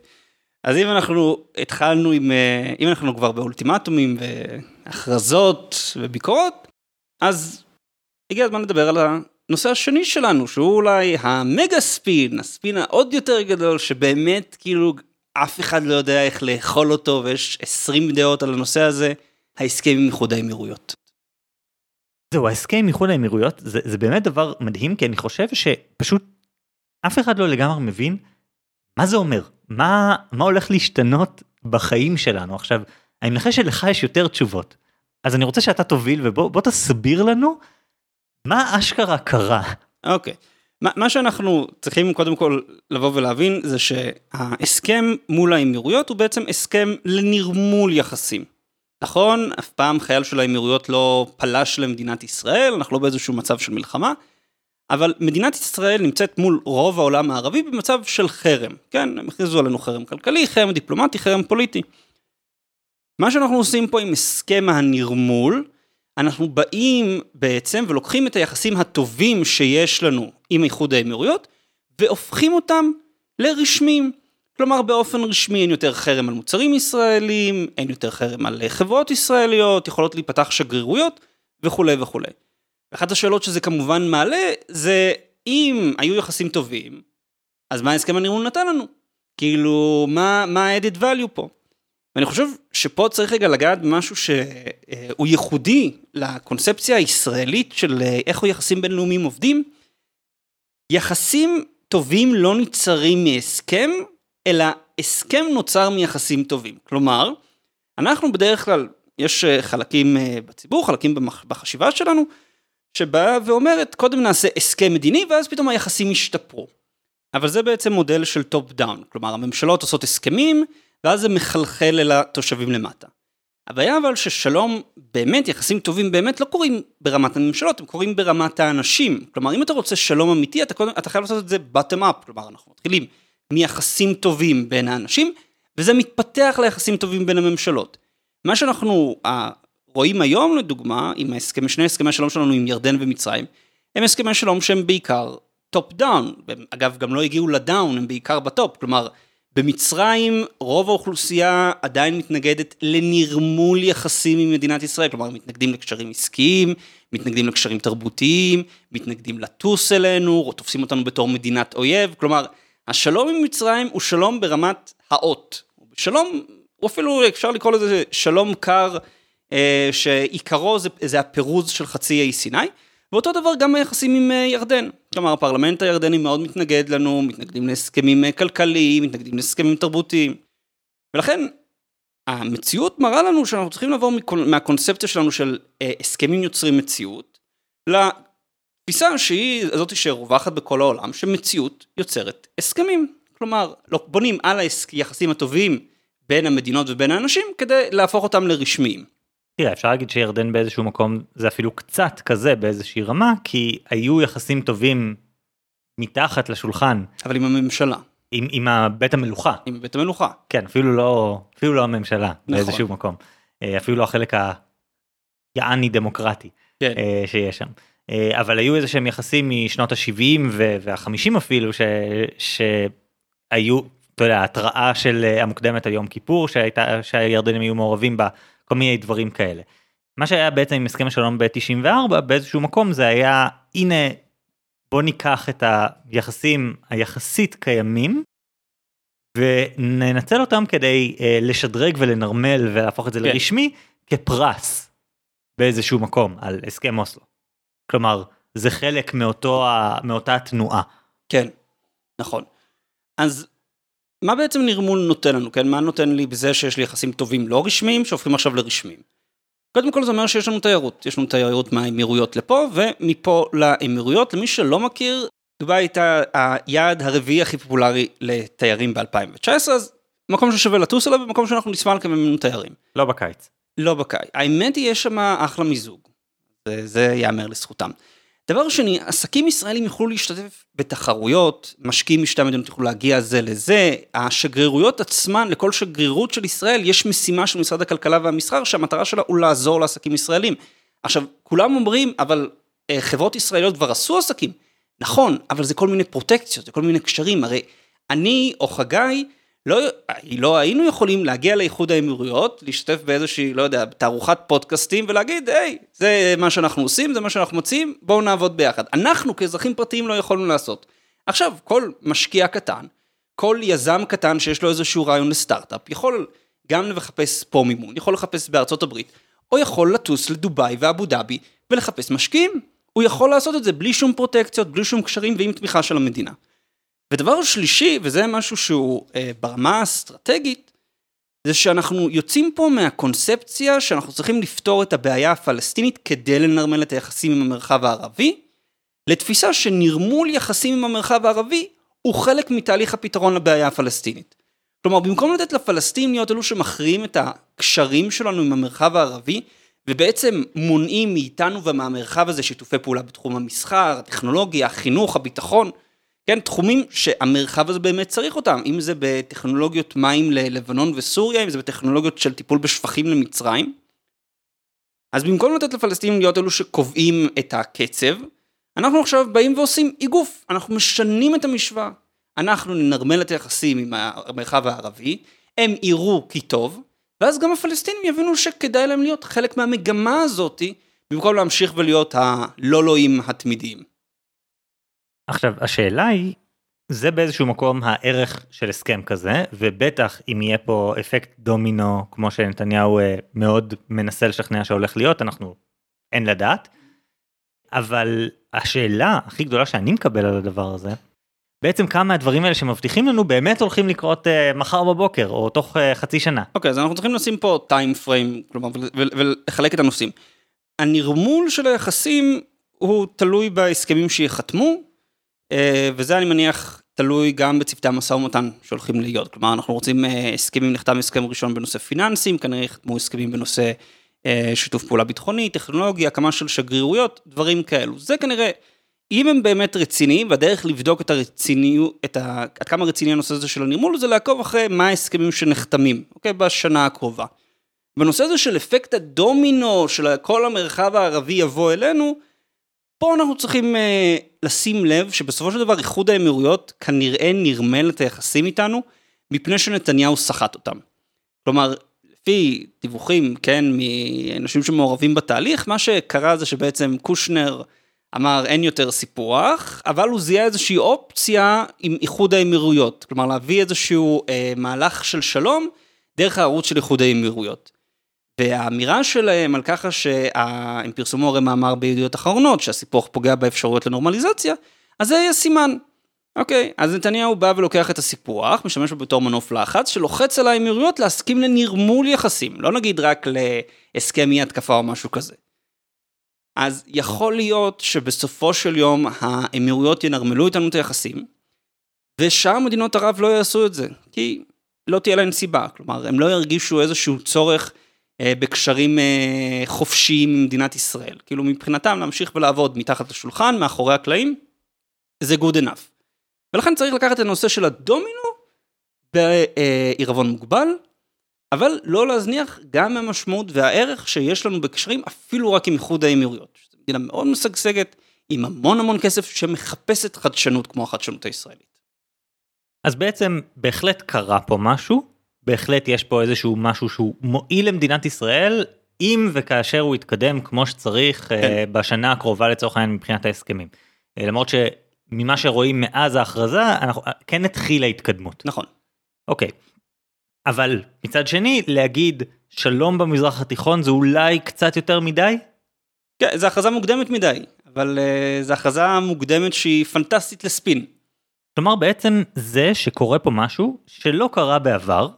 אז אם אנחנו התחלנו עם, אה, אם אנחנו כבר באולטימטומים והכרזות וביקורות, אז הגיע הזמן לדבר על הנושא השני שלנו, שהוא אולי המגה ספין, הספין העוד יותר גדול, שבאמת כאילו אף אחד לא יודע איך לאכול אותו, ויש 20 דעות על הנושא הזה, ההסכם עם איחוד האמירויות. זהו, ההסכם עם איחוד האמירויות זה, זה באמת דבר מדהים, כי אני חושב שפשוט אף אחד לא לגמרי מבין מה זה אומר? מה, מה הולך להשתנות בחיים שלנו? עכשיו, אני מנחש שלך יש יותר תשובות. אז אני רוצה שאתה תוביל ובוא תסביר לנו מה אשכרה קרה. אוקיי. Okay. מה, מה שאנחנו צריכים קודם כל לבוא ולהבין זה שההסכם מול האמירויות הוא בעצם הסכם לנרמול יחסים. נכון, אף פעם חייל של האמירויות לא פלש למדינת ישראל, אנחנו לא באיזשהו מצב של מלחמה, אבל מדינת ישראל נמצאת מול רוב העולם הערבי במצב של חרם, כן? הם הכריזו עלינו חרם כלכלי, חרם דיפלומטי, חרם פוליטי. מה שאנחנו עושים פה עם הסכם הנרמול, אנחנו באים בעצם ולוקחים את היחסים הטובים שיש לנו עם איחוד האמירויות, והופכים אותם לרשמיים. כלומר באופן רשמי אין יותר חרם על מוצרים ישראלים, אין יותר חרם על חברות ישראליות, יכולות להיפתח שגרירויות וכולי וכולי. אחת השאלות שזה כמובן מעלה, זה אם היו יחסים טובים, אז מה ההסכם הנרמול נתן לנו? כאילו, מה, ה-added value פה? ואני חושב שפה צריך רגע לגעת במשהו שהוא ייחודי לקונספציה הישראלית של איך יחסים בינלאומיים עובדים. יחסים טובים לא נצרים מהסכם, אלא הסכם נוצר מיחסים טובים. כלומר, אנחנו בדרך כלל, יש חלקים בציבור, חלקים בחשיבה שלנו, שבאה ואומרת קודם נעשה הסכם מדיני ואז פתאום היחסים ישתפרו. אבל זה בעצם מודל של top down, כלומר הממשלות עושות הסכמים ואז זה מחלחל אל התושבים למטה. הבעיה אבל ששלום, באמת יחסים טובים באמת לא קורים ברמת הממשלות, הם קורים ברמת האנשים. כלומר אם אתה רוצה שלום אמיתי אתה, קודם, אתה חייב לעשות את זה bottom up, כלומר אנחנו מתחילים מיחסים טובים בין האנשים וזה מתפתח ליחסים טובים בין הממשלות. מה שאנחנו, רואים היום לדוגמה, עם ההסכם, שני הסכמי השלום שלנו עם ירדן ומצרים, הם הסכמי שלום שהם בעיקר top down, אגב גם לא הגיעו ל down, הם בעיקר ב top, כלומר במצרים רוב האוכלוסייה עדיין מתנגדת לנרמול יחסים עם מדינת ישראל, כלומר מתנגדים לקשרים עסקיים, מתנגדים לקשרים תרבותיים, מתנגדים לטוס אלינו, תופסים אותנו בתור מדינת אויב, כלומר השלום עם מצרים הוא שלום ברמת ה אות, שלום, הוא אפילו אפשר לקרוא לזה שלום קר, שעיקרו זה, זה הפירוז של חצי האי סיני. ואותו דבר גם היחסים עם אה, ירדן. כלומר, הפרלמנט הירדני מאוד מתנגד לנו, מתנגדים להסכמים אה, כלכליים, מתנגדים להסכמים תרבותיים. ולכן, המציאות מראה לנו שאנחנו צריכים לעבור מהקונספציה שלנו של אה, הסכמים יוצרים מציאות, לתפיסה שהיא זאת שרווחת בכל העולם, שמציאות יוצרת הסכמים. כלומר, לא, בונים על היחסים הטובים בין המדינות ובין האנשים כדי להפוך אותם לרשמיים. תראה אפשר להגיד שירדן באיזשהו מקום זה אפילו קצת כזה באיזושהי רמה כי היו יחסים טובים מתחת לשולחן. אבל עם הממשלה. עם, עם בית המלוכה. עם בית המלוכה. כן אפילו לא אפילו לא הממשלה נכון. באיזשהו מקום. אה, אפילו לא החלק היעני דמוקרטי כן. אה, שיש שם. אה, אבל היו איזה שהם יחסים משנות ה-70 וה-50 אפילו ש... שהיו, אתה יודע, התראה של המוקדמת על יום כיפור שהייתה, שהירדנים היו מעורבים בה. כל מיני דברים כאלה. מה שהיה בעצם עם הסכם השלום ב-94 באיזשהו מקום זה היה הנה בוא ניקח את היחסים היחסית קיימים וננצל אותם כדי אה, לשדרג ולנרמל ולהפוך את זה כן. לרשמי כפרס באיזשהו מקום על הסכם אוסלו. כלומר זה חלק מאותו מאותה תנועה. כן, נכון. אז מה בעצם נרמול נותן לנו, כן? מה נותן לי בזה שיש לי יחסים טובים לא רשמיים שהופכים עכשיו לרשמיים? קודם כל זה אומר שיש לנו תיירות, יש לנו תיירות מהאמירויות לפה ומפה לאמירויות, למי שלא מכיר, דובאי הייתה היעד הרביעי הכי פופולרי לתיירים ב-2019, אז מקום ששווה לטוס אליו ומקום שאנחנו נשמע לקבל ממנו תיירים. לא בקיץ. לא בקיץ. האמת היא יש שם אחלה מיזוג, זה, זה ייאמר לזכותם. דבר שני, עסקים ישראלים יוכלו להשתתף בתחרויות, משקיעים משתי המדינות יוכלו להגיע זה לזה, השגרירויות עצמן, לכל שגרירות של ישראל יש משימה של משרד הכלכלה והמסחר שהמטרה שלה הוא לעזור לעסקים ישראלים. עכשיו, כולם אומרים, אבל אה, חברות ישראליות כבר עשו עסקים. נכון, אבל זה כל מיני פרוטקציות, זה כל מיני קשרים, הרי אני או חגי, לא, לא היינו יכולים להגיע לאיחוד האמירויות, להשתתף באיזושהי, לא יודע, תערוכת פודקאסטים ולהגיד, היי, זה מה שאנחנו עושים, זה מה שאנחנו מוצאים, בואו נעבוד ביחד. אנחנו כאזרחים פרטיים לא יכולנו לעשות. עכשיו, כל משקיע קטן, כל יזם קטן שיש לו איזשהו רעיון לסטארט-אפ, יכול גם לחפש פה מימון, יכול לחפש בארצות הברית, או יכול לטוס לדובאי ואבו דאבי ולחפש משקיעים. הוא יכול לעשות את זה בלי שום פרוטקציות, בלי שום קשרים ועם תמיכה של המדינה. ודבר שלישי, וזה משהו שהוא אה, ברמה האסטרטגית, זה שאנחנו יוצאים פה מהקונספציה שאנחנו צריכים לפתור את הבעיה הפלסטינית כדי לנרמל את היחסים עם המרחב הערבי, לתפיסה שנרמול יחסים עם המרחב הערבי הוא חלק מתהליך הפתרון לבעיה הפלסטינית. כלומר, במקום לתת לפלסטינים להיות אלו שמכריעים את הקשרים שלנו עם המרחב הערבי, ובעצם מונעים מאיתנו ומהמרחב הזה שיתופי פעולה בתחום המסחר, הטכנולוגיה, החינוך, הביטחון, כן, תחומים שהמרחב הזה באמת צריך אותם, אם זה בטכנולוגיות מים ללבנון וסוריה, אם זה בטכנולוגיות של טיפול בשפכים למצרים. אז במקום לתת לפלסטינים להיות אלו שקובעים את הקצב, אנחנו עכשיו באים ועושים איגוף, אנחנו משנים את המשוואה. אנחנו ננרמל את היחסים עם המרחב הערבי, הם יראו כי טוב, ואז גם הפלסטינים יבינו שכדאי להם להיות חלק מהמגמה הזאתי, במקום להמשיך ולהיות הלא לואים התמידיים. עכשיו השאלה היא זה באיזשהו מקום הערך של הסכם כזה ובטח אם יהיה פה אפקט דומינו כמו שנתניהו אה, מאוד מנסה לשכנע שהולך להיות אנחנו אין לדעת. אבל השאלה הכי גדולה שאני מקבל על הדבר הזה בעצם כמה מהדברים האלה שמבטיחים לנו באמת הולכים לקרות uh, מחר בבוקר או תוך uh, חצי שנה. אוקיי okay, אז אנחנו צריכים לשים פה טיים פריים כלומר ולחלק את הנושאים. הנרמול של היחסים הוא תלוי בהסכמים שיחתמו וזה אני מניח תלוי גם בצוותי המשא ומתן שהולכים להיות. כלומר, אנחנו רוצים אה, הסכמים, נחתם הסכם ראשון בנושא פיננסים, כנראה יחתמו הסכמים בנושא אה, שיתוף פעולה ביטחוני, טכנולוגיה, הקמה של שגרירויות, דברים כאלו. זה כנראה, אם הם באמת רציניים, והדרך לבדוק את הרציניות, את ה... עד כמה רציני הנושא הזה של הנימול, זה לעקוב אחרי מה ההסכמים שנחתמים, אוקיי? בשנה הקרובה. בנושא הזה של אפקט הדומינו של כל המרחב הערבי יבוא אלינו, פה אנחנו צריכים אה, לשים לב שבסופו של דבר איחוד האמירויות כנראה נרמל את היחסים איתנו, מפני שנתניהו סחט אותם. כלומר, לפי דיווחים, כן, מאנשים שמעורבים בתהליך, מה שקרה זה שבעצם קושנר אמר אין יותר סיפוח, אבל הוא זיהה איזושהי אופציה עם איחוד האמירויות. כלומר, להביא איזשהו אה, מהלך של שלום דרך הערוץ של איחוד האמירויות. והאמירה שלהם על ככה שהם פרסמו הרי מאמר בידיעות אחרונות שהסיפוח פוגע באפשרויות לנורמליזציה, אז זה יהיה סימן. אוקיי, אז נתניהו בא ולוקח את הסיפוח, משתמש בו בתור מנוף לחץ, שלוחץ על האמירויות להסכים לנרמול יחסים, לא נגיד רק להסכם אי התקפה או משהו כזה. אז יכול להיות שבסופו של יום האמירויות ינרמלו איתנו את היחסים, ושאר מדינות ערב לא יעשו את זה, כי לא תהיה להן סיבה, כלומר, הם לא ירגישו איזשהו צורך בקשרים אה, חופשיים עם מדינת ישראל. כאילו מבחינתם להמשיך ולעבוד מתחת לשולחן, מאחורי הקלעים, זה good enough. ולכן צריך לקחת את הנושא של הדומינו בעירבון מוגבל, אבל לא להזניח גם המשמעות והערך שיש לנו בקשרים אפילו רק עם איחוד האמירויות. זו מדינה מאוד משגשגת, עם המון המון כסף שמחפשת חדשנות כמו החדשנות הישראלית. אז בעצם בהחלט קרה פה משהו, בהחלט יש פה איזשהו משהו שהוא מועיל למדינת ישראל, אם וכאשר הוא יתקדם כמו שצריך אה, כן. בשנה הקרובה לצורך העניין מבחינת ההסכמים. אה, למרות שממה שרואים מאז ההכרזה, אנחנו, אה, כן התחילה התקדמות. נכון. אוקיי. אבל מצד שני, להגיד שלום במזרח התיכון זה אולי קצת יותר מדי? כן, זו הכרזה מוקדמת מדי, אבל uh, זו הכרזה מוקדמת שהיא פנטסטית לספין. כלומר בעצם זה שקורה פה משהו שלא קרה בעבר,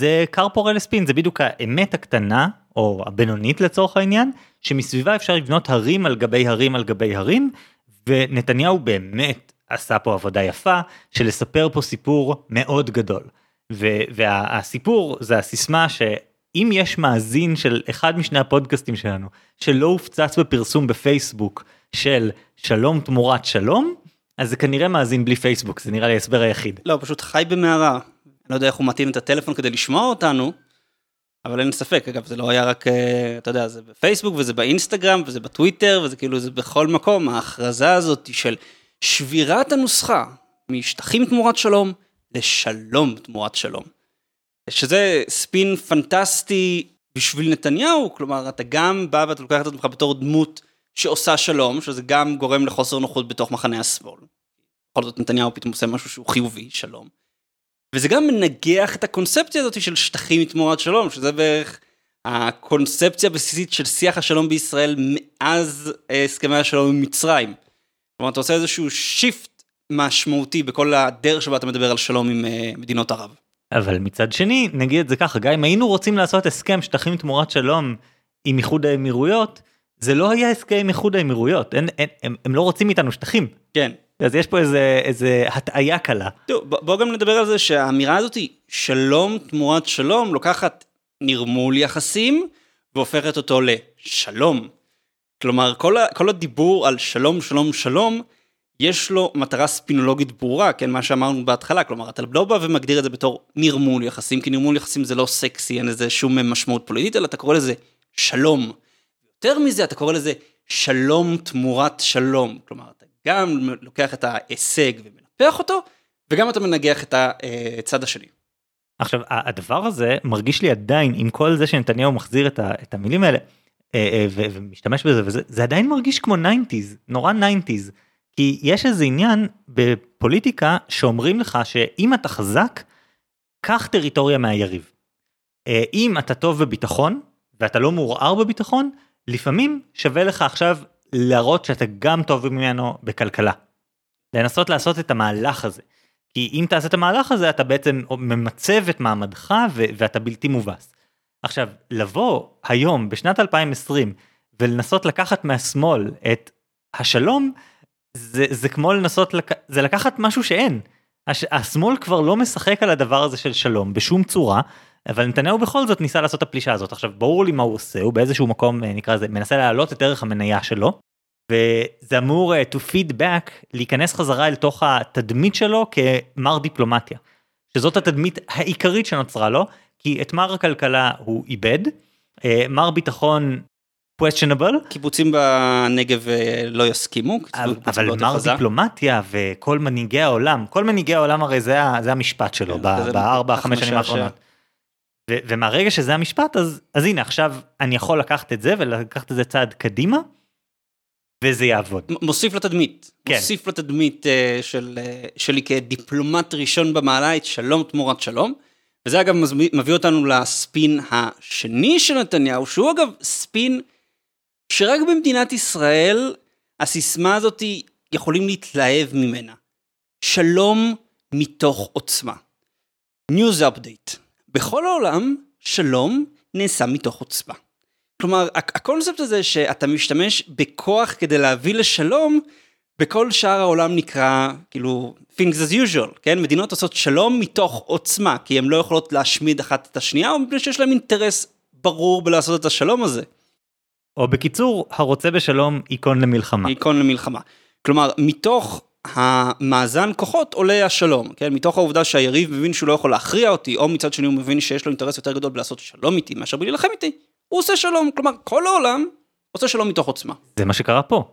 זה פורה לספין, זה בדיוק האמת הקטנה, או הבינונית לצורך העניין, שמסביבה אפשר לבנות הרים על גבי הרים על גבי הרים, ונתניהו באמת עשה פה עבודה יפה של לספר פה סיפור מאוד גדול. והסיפור זה הסיסמה שאם יש מאזין של אחד משני הפודקאסטים שלנו שלא הופצץ בפרסום בפייסבוק של שלום תמורת שלום, אז זה כנראה מאזין בלי פייסבוק, זה נראה לי ההסבר היחיד. לא, פשוט חי במערה. לא יודע איך הוא מתאים את הטלפון כדי לשמוע אותנו, אבל אין ספק, אגב, זה לא היה רק, אה, אתה יודע, זה בפייסבוק וזה באינסטגרם וזה בטוויטר וזה כאילו, זה בכל מקום, ההכרזה הזאת של שבירת הנוסחה משטחים תמורת שלום לשלום תמורת שלום. שזה ספין פנטסטי בשביל נתניהו, כלומר, אתה גם בא ואתה לוקח את עצמך בתור דמות שעושה שלום, שזה גם גורם לחוסר נוחות בתוך מחנה השמאל. בכל זאת נתניהו פתאום עושה משהו שהוא חיובי, שלום. וזה גם מנגח את הקונספציה הזאת של שטחים תמורת שלום, שזה בערך הקונספציה הבסיסית של שיח השלום בישראל מאז הסכמי השלום עם מצרים. כלומר, אתה עושה איזשהו שיפט משמעותי בכל הדרך שבה אתה מדבר על שלום עם uh, מדינות ערב. אבל מצד שני, נגיד את זה ככה, גם אם היינו רוצים לעשות הסכם שטחים תמורת שלום עם איחוד האמירויות, זה לא היה הסכם עם איחוד האמירויות, אין, אין, הם, הם לא רוצים איתנו שטחים. כן. אז יש פה איזה, איזה הטעיה קלה. טוב, בוא גם נדבר על זה שהאמירה הזאת היא שלום תמורת שלום לוקחת נרמול יחסים והופכת אותו לשלום. כלומר, כל, ה, כל הדיבור על שלום, שלום, שלום, יש לו מטרה ספינולוגית ברורה, כן, מה שאמרנו בהתחלה, כלומר, אתה לא בא ומגדיר את זה בתור נרמול יחסים, כי נרמול יחסים זה לא סקסי, אין לזה שום משמעות פוליטית, אלא אתה קורא לזה שלום. יותר מזה, אתה קורא לזה שלום תמורת שלום. כלומר, גם לוקח את ההישג ומנפח אותו, וגם אתה מנגח את הצד השני. עכשיו, הדבר הזה מרגיש לי עדיין, עם כל זה שנתניהו מחזיר את, המילים האלה, אה, אה, ומשתמש בזה, וזה זה עדיין מרגיש כמו 90's, נורא 90's. כי יש איזה עניין בפוליטיקה שאומרים לך שאם אתה חזק, קח טריטוריה מהיריב. אה, אם אתה טוב בביטחון, ואתה לא מעורער בביטחון, לפעמים שווה לך עכשיו להראות שאתה גם טוב ממנו בכלכלה. לנסות לעשות את המהלך הזה. כי אם תעשה את המהלך הזה אתה בעצם ממצב את מעמדך ו- ואתה בלתי מובס. עכשיו לבוא היום בשנת 2020 ולנסות לקחת מהשמאל את השלום זה, זה כמו לנסות לק... זה לקחת משהו שאין. הש... השמאל כבר לא משחק על הדבר הזה של שלום בשום צורה אבל נתניהו בכל זאת ניסה לעשות את הפלישה הזאת עכשיו ברור לי מה הוא עושה הוא באיזשהו מקום אה, נקרא לזה מנסה להעלות את ערך המניה שלו. וזה אמור uh, to feed back להיכנס חזרה אל תוך התדמית שלו כמר דיפלומטיה. שזאת התדמית העיקרית שנוצרה לו כי את מר הכלכלה הוא איבד, אה, מר ביטחון questionable, קיבוצים בנגב אה, לא יסכימו. אבל מר עזה. דיפלומטיה וכל מנהיגי העולם, כל מנהיגי העולם הרי זה, זה המשפט שלו כן, בארבע, חמש שנים. האחרונות. ו- ומהרגע שזה המשפט אז, אז הנה עכשיו אני יכול לקחת את זה ולקחת את זה צעד קדימה וזה יעבוד. מוסיף לתדמית. כן. מוסיף לתדמית אה, של, אה, שלי כדיפלומט ראשון במעלה את שלום תמורת שלום. וזה אגב מביא אותנו לספין השני של נתניהו, שהוא אגב ספין שרק במדינת ישראל הסיסמה הזאת יכולים להתלהב ממנה. שלום מתוך עוצמה. News Update. בכל העולם, שלום נעשה מתוך עוצמה. כלומר, הק- הקונספט הזה שאתה משתמש בכוח כדי להביא לשלום, בכל שאר העולם נקרא, כאילו, things as usual, כן? מדינות עושות שלום מתוך עוצמה, כי הן לא יכולות להשמיד אחת את השנייה, או מפני שיש להן אינטרס ברור בלעשות את השלום הזה. או בקיצור הרוצה בשלום ייכון למלחמה. ייכון למלחמה. כלומר, מתוך המאזן כוחות עולה השלום, כן? מתוך העובדה שהיריב מבין שהוא לא יכול להכריע אותי, או מצד שני הוא מבין שיש לו אינטרס יותר גדול בלעשות שלום איתי מאשר בלהילחם איתי, הוא עושה שלום. כלומר, כל העולם עושה שלום מתוך עוצמה. זה מה שקרה פה.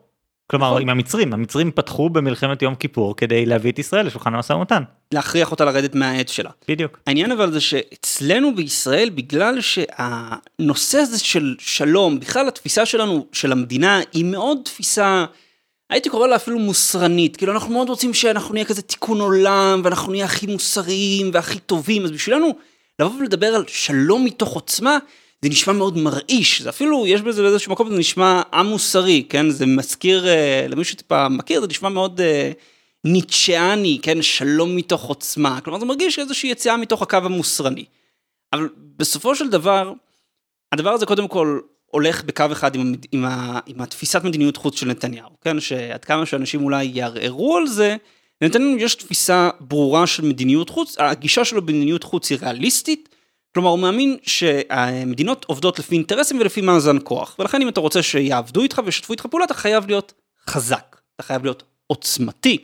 כלומר נכון. עם המצרים המצרים פתחו במלחמת יום כיפור כדי להביא את ישראל לשולחן המשא ומתן להכריח אותה לרדת מהעץ שלה. בדיוק. העניין אבל זה שאצלנו בישראל, בגלל שהנושא הזה של שלום, בכלל התפיסה שלנו, של המדינה, היא מאוד תפיסה, הייתי קורא לה אפילו מוסרנית, כאילו אנחנו מאוד רוצים שאנחנו נהיה כזה תיקון עולם, ואנחנו נהיה הכי מוסריים והכי טובים, אז בשבילנו, לבוא ולדבר על שלום מתוך עוצמה, זה נשמע מאוד מרעיש, זה אפילו, יש בזה באיזשהו מקום, זה נשמע א-מוסרי, כן? זה מזכיר, אה, למי שטיפה מכיר, זה נשמע מאוד אה, ניטשיאני, כן? שלום מתוך עוצמה. כלומר, זה מרגיש איזושהי יציאה מתוך הקו המוסרני. אבל בסופו של דבר, הדבר הזה קודם כל הולך בקו אחד עם, עם, ה, עם התפיסת מדיניות חוץ של נתניהו, כן? שעד כמה שאנשים אולי יערערו על זה, לנתניהו יש תפיסה ברורה של מדיניות חוץ, הגישה שלו במדיניות חוץ היא ריאליסטית, כלומר הוא מאמין שהמדינות עובדות לפי אינטרסים ולפי מאזן כוח, ולכן אם אתה רוצה שיעבדו איתך וישתפו איתך פעולה, אתה חייב להיות חזק, אתה חייב להיות עוצמתי.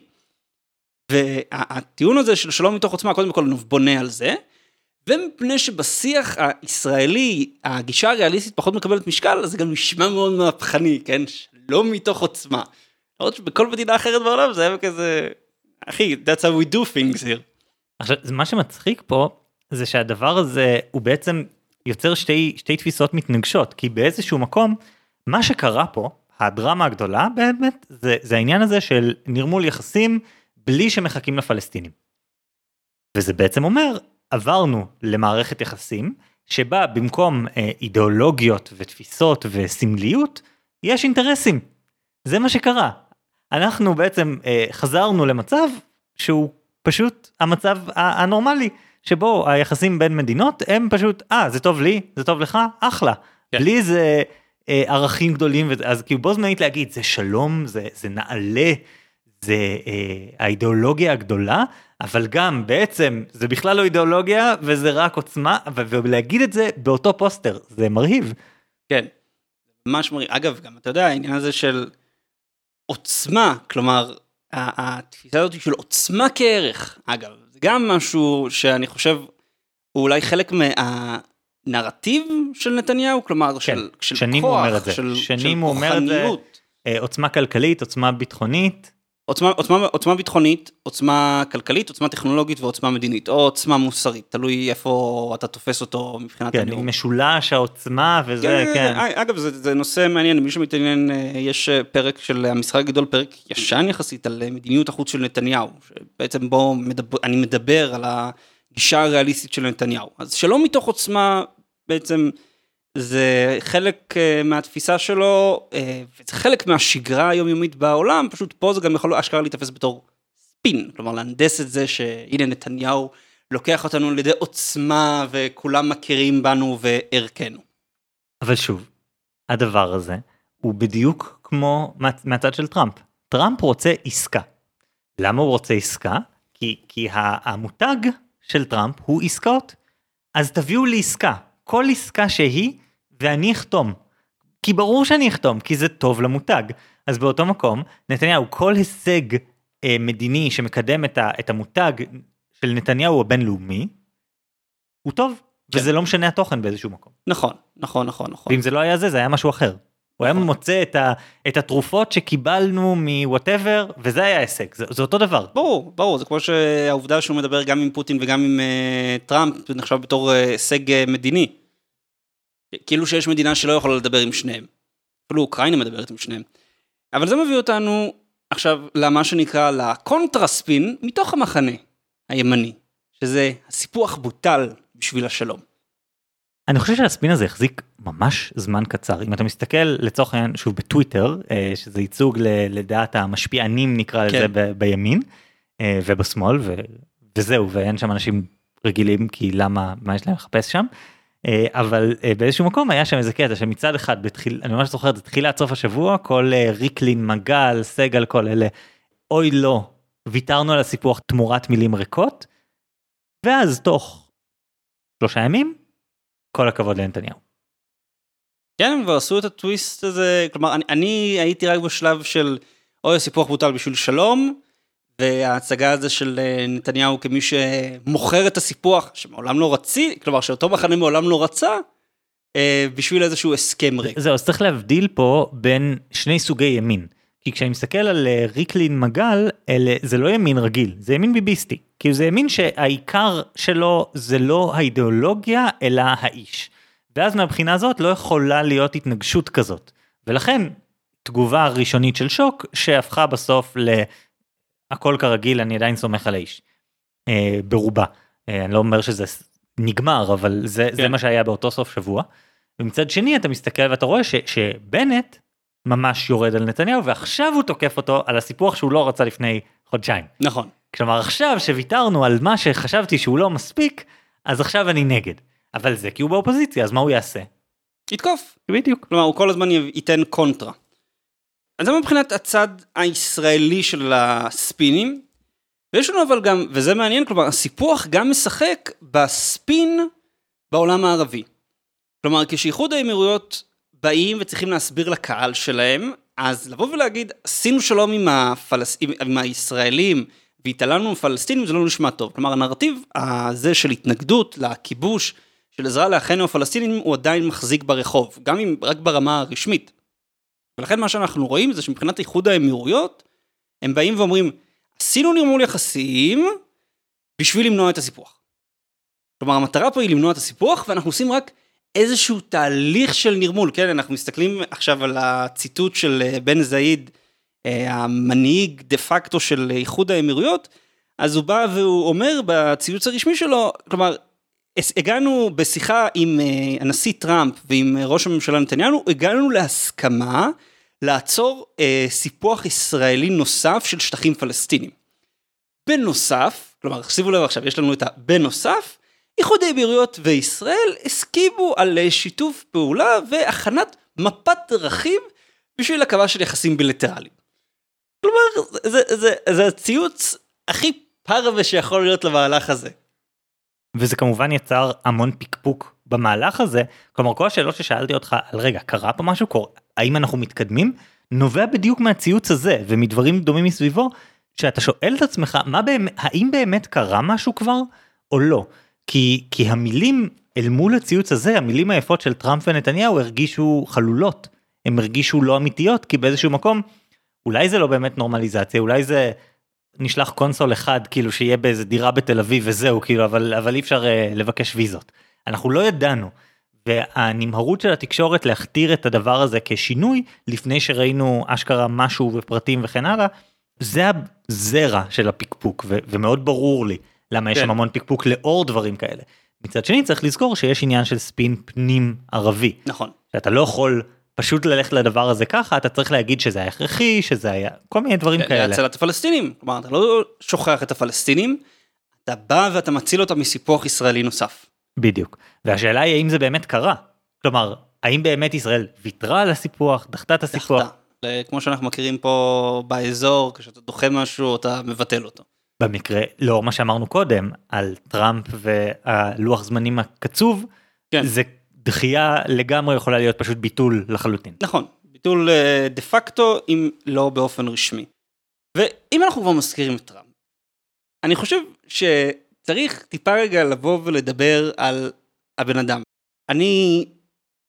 והטיעון הזה של שלום מתוך עוצמה, קודם כל בונה על זה, ומפני שבשיח הישראלי הגישה הריאליסטית פחות מקבלת משקל, אז זה גם נשמע מאוד מהפכני, כן? שלום מתוך עוצמה. למרות שבכל מדינה אחרת בעולם זה היה כזה, אחי, that's how we do things here. עכשיו מה שמצחיק פה זה שהדבר הזה הוא בעצם יוצר שתי שתי תפיסות מתנגשות כי באיזשהו מקום מה שקרה פה הדרמה הגדולה באמת זה, זה העניין הזה של נרמול יחסים בלי שמחכים לפלסטינים. וזה בעצם אומר עברנו למערכת יחסים שבה במקום אה, אידיאולוגיות ותפיסות וסמליות יש אינטרסים. זה מה שקרה. אנחנו בעצם אה, חזרנו למצב שהוא פשוט המצב הנורמלי שבו היחסים בין מדינות הם פשוט אה זה טוב לי זה טוב לך אחלה כן. בלי זה אה, ערכים גדולים וזה- אז כאילו בו זמנית להגיד זה שלום זה זה נעלה זה אה, האידיאולוגיה הגדולה אבל גם בעצם זה בכלל לא אידיאולוגיה וזה רק עוצמה ולהגיד את זה באותו פוסטר זה מרהיב. כן. ממש מראים. אגב, גם אתה יודע, העניין הזה של עוצמה, כלומר, התפיסה הזאת של עוצמה כערך, אגב, זה גם משהו שאני חושב, הוא אולי חלק מהנרטיב של נתניהו, כלומר, של, של שנים כוח, הוא אומר את זה. של, שנים של הוא אומר את זה. אה, עוצמה כלכלית עוצמה ביטחונית עוצמה, עוצמה, עוצמה ביטחונית, עוצמה כלכלית, עוצמה טכנולוגית ועוצמה מדינית, או עוצמה מוסרית, תלוי איפה אתה תופס אותו מבחינת כן, הנאום. משולש העוצמה וזה כן. אה, אגב, זה, זה נושא מעניין, מי שמתעניין, אה, יש אה, פרק של המשחק הגדול, פרק ישן יחסית, על מדיניות החוץ של נתניהו, שבעצם בו מדבר, אני מדבר על הגישה הריאליסטית של נתניהו. אז שלא מתוך עוצמה, בעצם, זה חלק אה, מהתפיסה שלו, אה, וזה חלק מהשגרה היומיומית בעולם, פשוט פה זה גם יכול אשכרה להיתפס בתור ספין, כלומר להנדס את זה שהנה נתניהו לוקח אותנו לידי עוצמה וכולם מכירים בנו וערכנו. אבל שוב, הדבר הזה הוא בדיוק כמו מה, מהצד של טראמפ. טראמפ רוצה עסקה. למה הוא רוצה עסקה? כי, כי המותג של טראמפ הוא עסקאות. אז תביאו לי עסקה, כל עסקה שהיא, ואני אחתום. כי ברור שאני אחתום, כי זה טוב למותג. אז באותו מקום, נתניהו, כל הישג אה, מדיני שמקדם את, ה, את המותג של נתניהו הבינלאומי, הוא טוב. כן. וזה לא משנה התוכן באיזשהו מקום. נכון, נכון, נכון, נכון. ואם זה לא היה זה, זה היה משהו אחר. הוא היה נכון. מוצא את, ה, את התרופות שקיבלנו מוואטאבר, וזה היה הישג, זה, זה אותו דבר. ברור, ברור, זה כמו שהעובדה שהוא מדבר גם עם פוטין וגם עם uh, טראמפ, זה נחשב בתור uh, הישג uh, מדיני. כאילו שיש מדינה שלא יכולה לדבר עם שניהם. אפילו אוקראינה מדברת עם שניהם. אבל זה מביא אותנו עכשיו למה שנקרא לקונטרספין מתוך המחנה הימני, שזה הסיפוח בוטל בשביל השלום. אני חושב שהספין הזה החזיק ממש זמן קצר. אם אתה מסתכל לצורך העניין, שוב בטוויטר, אה, שזה ייצוג לדעת המשפיענים נקרא לזה כן. ב- בימין אה, ובשמאל, ו- וזהו, ואין שם אנשים רגילים, כי למה, מה יש להם לחפש שם? אה, אבל באיזשהו מקום היה שם איזה קטע שמצד אחד, בתחיל, אני ממש זוכר את זה, תחילת סוף השבוע, כל ריקלין, מגל, סגל, כל אלה, אוי לא, ויתרנו על הסיפוח תמורת מילים ריקות, ואז תוך שלושה ימים, כל הכבוד לנתניהו. כן, ועשו את הטוויסט הזה, כלומר, אני, אני הייתי רק בשלב של, אוי, הסיפוח בוטל בשביל שלום, וההצגה הזו של אה, נתניהו כמי שמוכר את הסיפוח, שמעולם לא רצי, כלומר, שאותו מחנה מעולם לא רצה, אה, בשביל איזשהו הסכם ריק. זהו, אז צריך להבדיל פה בין שני סוגי ימין. כי כשאני מסתכל על אה, ריקלין מגל, אלה, זה לא ימין רגיל, זה ימין ביביסטי. כאילו זה ימין שהעיקר שלו זה לא האידיאולוגיה, אלא האיש. ואז מהבחינה הזאת לא יכולה להיות התנגשות כזאת. ולכן, תגובה ראשונית של שוק, שהפכה בסוף ל... הכל כרגיל, אני עדיין סומך על האיש. אה, ברובה. אה, אני לא אומר שזה נגמר, אבל זה, כן. זה. מה שהיה באותו סוף שבוע. ומצד שני אתה מסתכל ואתה רואה ש, שבנט ממש יורד על נתניהו ועכשיו הוא תוקף אותו על הסיפוח שהוא לא רצה לפני חודשיים. נכון. כלומר עכשיו שוויתרנו על מה שחשבתי שהוא לא מספיק, אז עכשיו אני נגד. אבל זה כי הוא באופוזיציה, אז מה הוא יעשה? יתקוף. בדיוק. כלומר, הוא כל הזמן ייתן קונטרה. אז זה מבחינת הצד הישראלי של הספינים, ויש לנו אבל גם, וזה מעניין, כלומר, הסיפוח גם משחק בספין בעולם הערבי. כלומר, כשאיחוד האמירויות באים וצריכים להסביר לקהל שלהם, אז לבוא ולהגיד, עשינו שלום עם, הפלס... עם, הישראלים והתעלמנו מהפלסטינים, זה לא נשמע טוב. כלומר, הנרטיב הזה של התנגדות לכיבוש, של עזרה לאחינו הפלסטינים, הוא עדיין מחזיק ברחוב, גם אם רק ברמה הרשמית. ולכן מה שאנחנו רואים זה שמבחינת איחוד האמירויות, הם באים ואומרים, עשינו נרמול יחסים בשביל למנוע את הסיפוח. כלומר, המטרה פה היא למנוע את הסיפוח, ואנחנו עושים רק איזשהו תהליך של נרמול, כן, אנחנו מסתכלים עכשיו על הציטוט של אה, בן זאיד, אה, המנהיג דה פקטו של איחוד האמירויות, אז הוא בא והוא אומר בציוץ הרשמי שלו, כלומר, הגענו בשיחה עם אה, הנשיא טראמפ ועם ראש הממשלה נתניהו, הגענו להסכמה לעצור סיפוח ישראלי נוסף של שטחים פלסטינים. בנוסף, כלומר, שימו לב עכשיו, יש לנו את הבנוסף, איחוד האמירויות וישראל הסכימו על שיתוף פעולה והכנת מפת דרכים בשביל הקמה של יחסים בילטרליים. כלומר, זה, זה, זה, זה הציוץ הכי פרווה שיכול להיות למהלך הזה. וזה כמובן יצר המון פקפוק במהלך הזה. כלומר כל השאלות ששאלתי אותך על רגע קרה פה משהו קורה האם אנחנו מתקדמים נובע בדיוק מהציוץ הזה ומדברים דומים מסביבו שאתה שואל את עצמך מה באמת האם באמת קרה משהו כבר או לא כי כי המילים אל מול הציוץ הזה המילים היפות של טראמפ ונתניהו הרגישו חלולות הם הרגישו לא אמיתיות כי באיזשהו מקום אולי זה לא באמת נורמליזציה אולי זה נשלח קונסול אחד כאילו שיהיה באיזה דירה בתל אביב וזהו כאילו אבל אבל אי אפשר uh, לבקש ויזות אנחנו לא ידענו. והנמהרות של התקשורת להכתיר את הדבר הזה כשינוי לפני שראינו אשכרה משהו ופרטים וכן הלאה זה הזרע של הפקפוק ו- ומאוד ברור לי למה יש כן. שם המון פקפוק לאור דברים כאלה. מצד שני צריך לזכור שיש עניין של ספין פנים ערבי נכון. שאתה לא יכול פשוט ללכת לדבר הזה ככה אתה צריך להגיד שזה היה הכרחי שזה היה כל מיני דברים כאלה. להצלת הפלסטינים. כלומר, אתה לא שוכח את הפלסטינים, אתה בא ואתה מציל אותם מסיפוח ישראלי נוסף. בדיוק. והשאלה היא האם זה באמת קרה. כלומר, האם באמת ישראל ויתרה על הסיפוח, דחתה את הסיפוח? דחתה. כמו שאנחנו מכירים פה באזור, כשאתה דוחה משהו, אתה מבטל אותו. במקרה, לאור מה שאמרנו קודם, על טראמפ והלוח זמנים הקצוב, כן. זה דחייה לגמרי יכולה להיות פשוט ביטול לחלוטין. נכון, ביטול אה, דה פקטו, אם לא באופן רשמי. ואם אנחנו כבר מזכירים את טראמפ, אני חושב שצריך טיפה רגע לבוא ולדבר על הבן אדם. אני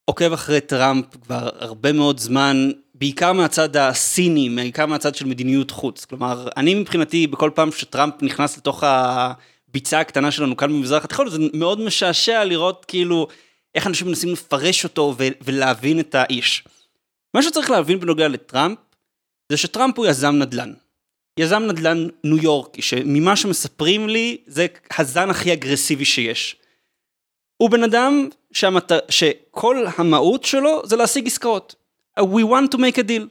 עוקב אחרי טראמפ כבר הרבה מאוד זמן, בעיקר מהצד הסיני, בעיקר מהצד של מדיניות חוץ. כלומר, אני מבחינתי, בכל פעם שטראמפ נכנס לתוך הביצה הקטנה שלנו כאן במזרח התיכון, זה מאוד משעשע לראות כאילו איך אנשים מנסים לפרש אותו ולהבין את האיש. מה שצריך להבין בנוגע לטראמפ, זה שטראמפ הוא יזם נדל"ן. יזם נדל"ן ניו יורקי, שממה שמספרים לי, זה הזן הכי אגרסיבי שיש. הוא בן אדם שהמת... שכל המהות שלו זה להשיג עסקאות. We want to make a deal.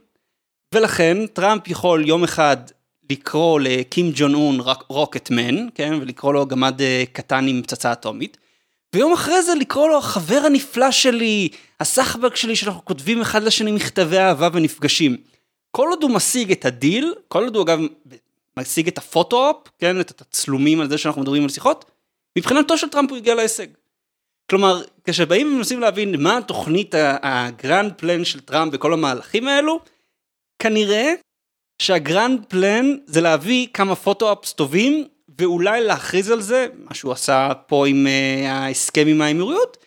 ולכן טראמפ יכול יום אחד לקרוא לקים ג'ון און רוקטמן, כן, ולקרוא לו גמד אה, קטן עם פצצה אטומית, ויום אחרי זה לקרוא לו החבר הנפלא שלי, הסחבק שלי שאנחנו כותבים אחד לשני מכתבי אהבה ונפגשים. כל עוד הוא משיג את הדיל, כל עוד הוא אגב משיג את ה photo-op, כן, את הצילומים על זה שאנחנו מדברים על שיחות, מבחינתו של טראמפ הוא הגיע להישג. כלומר, כשבאים ומנסים להבין מה התוכנית ה grand plan של טראמפ וכל המהלכים האלו, כנראה שה grand plan זה להביא כמה photo-ops טובים ואולי להכריז על זה, מה שהוא עשה פה עם uh, ההסכם עם האמירויות,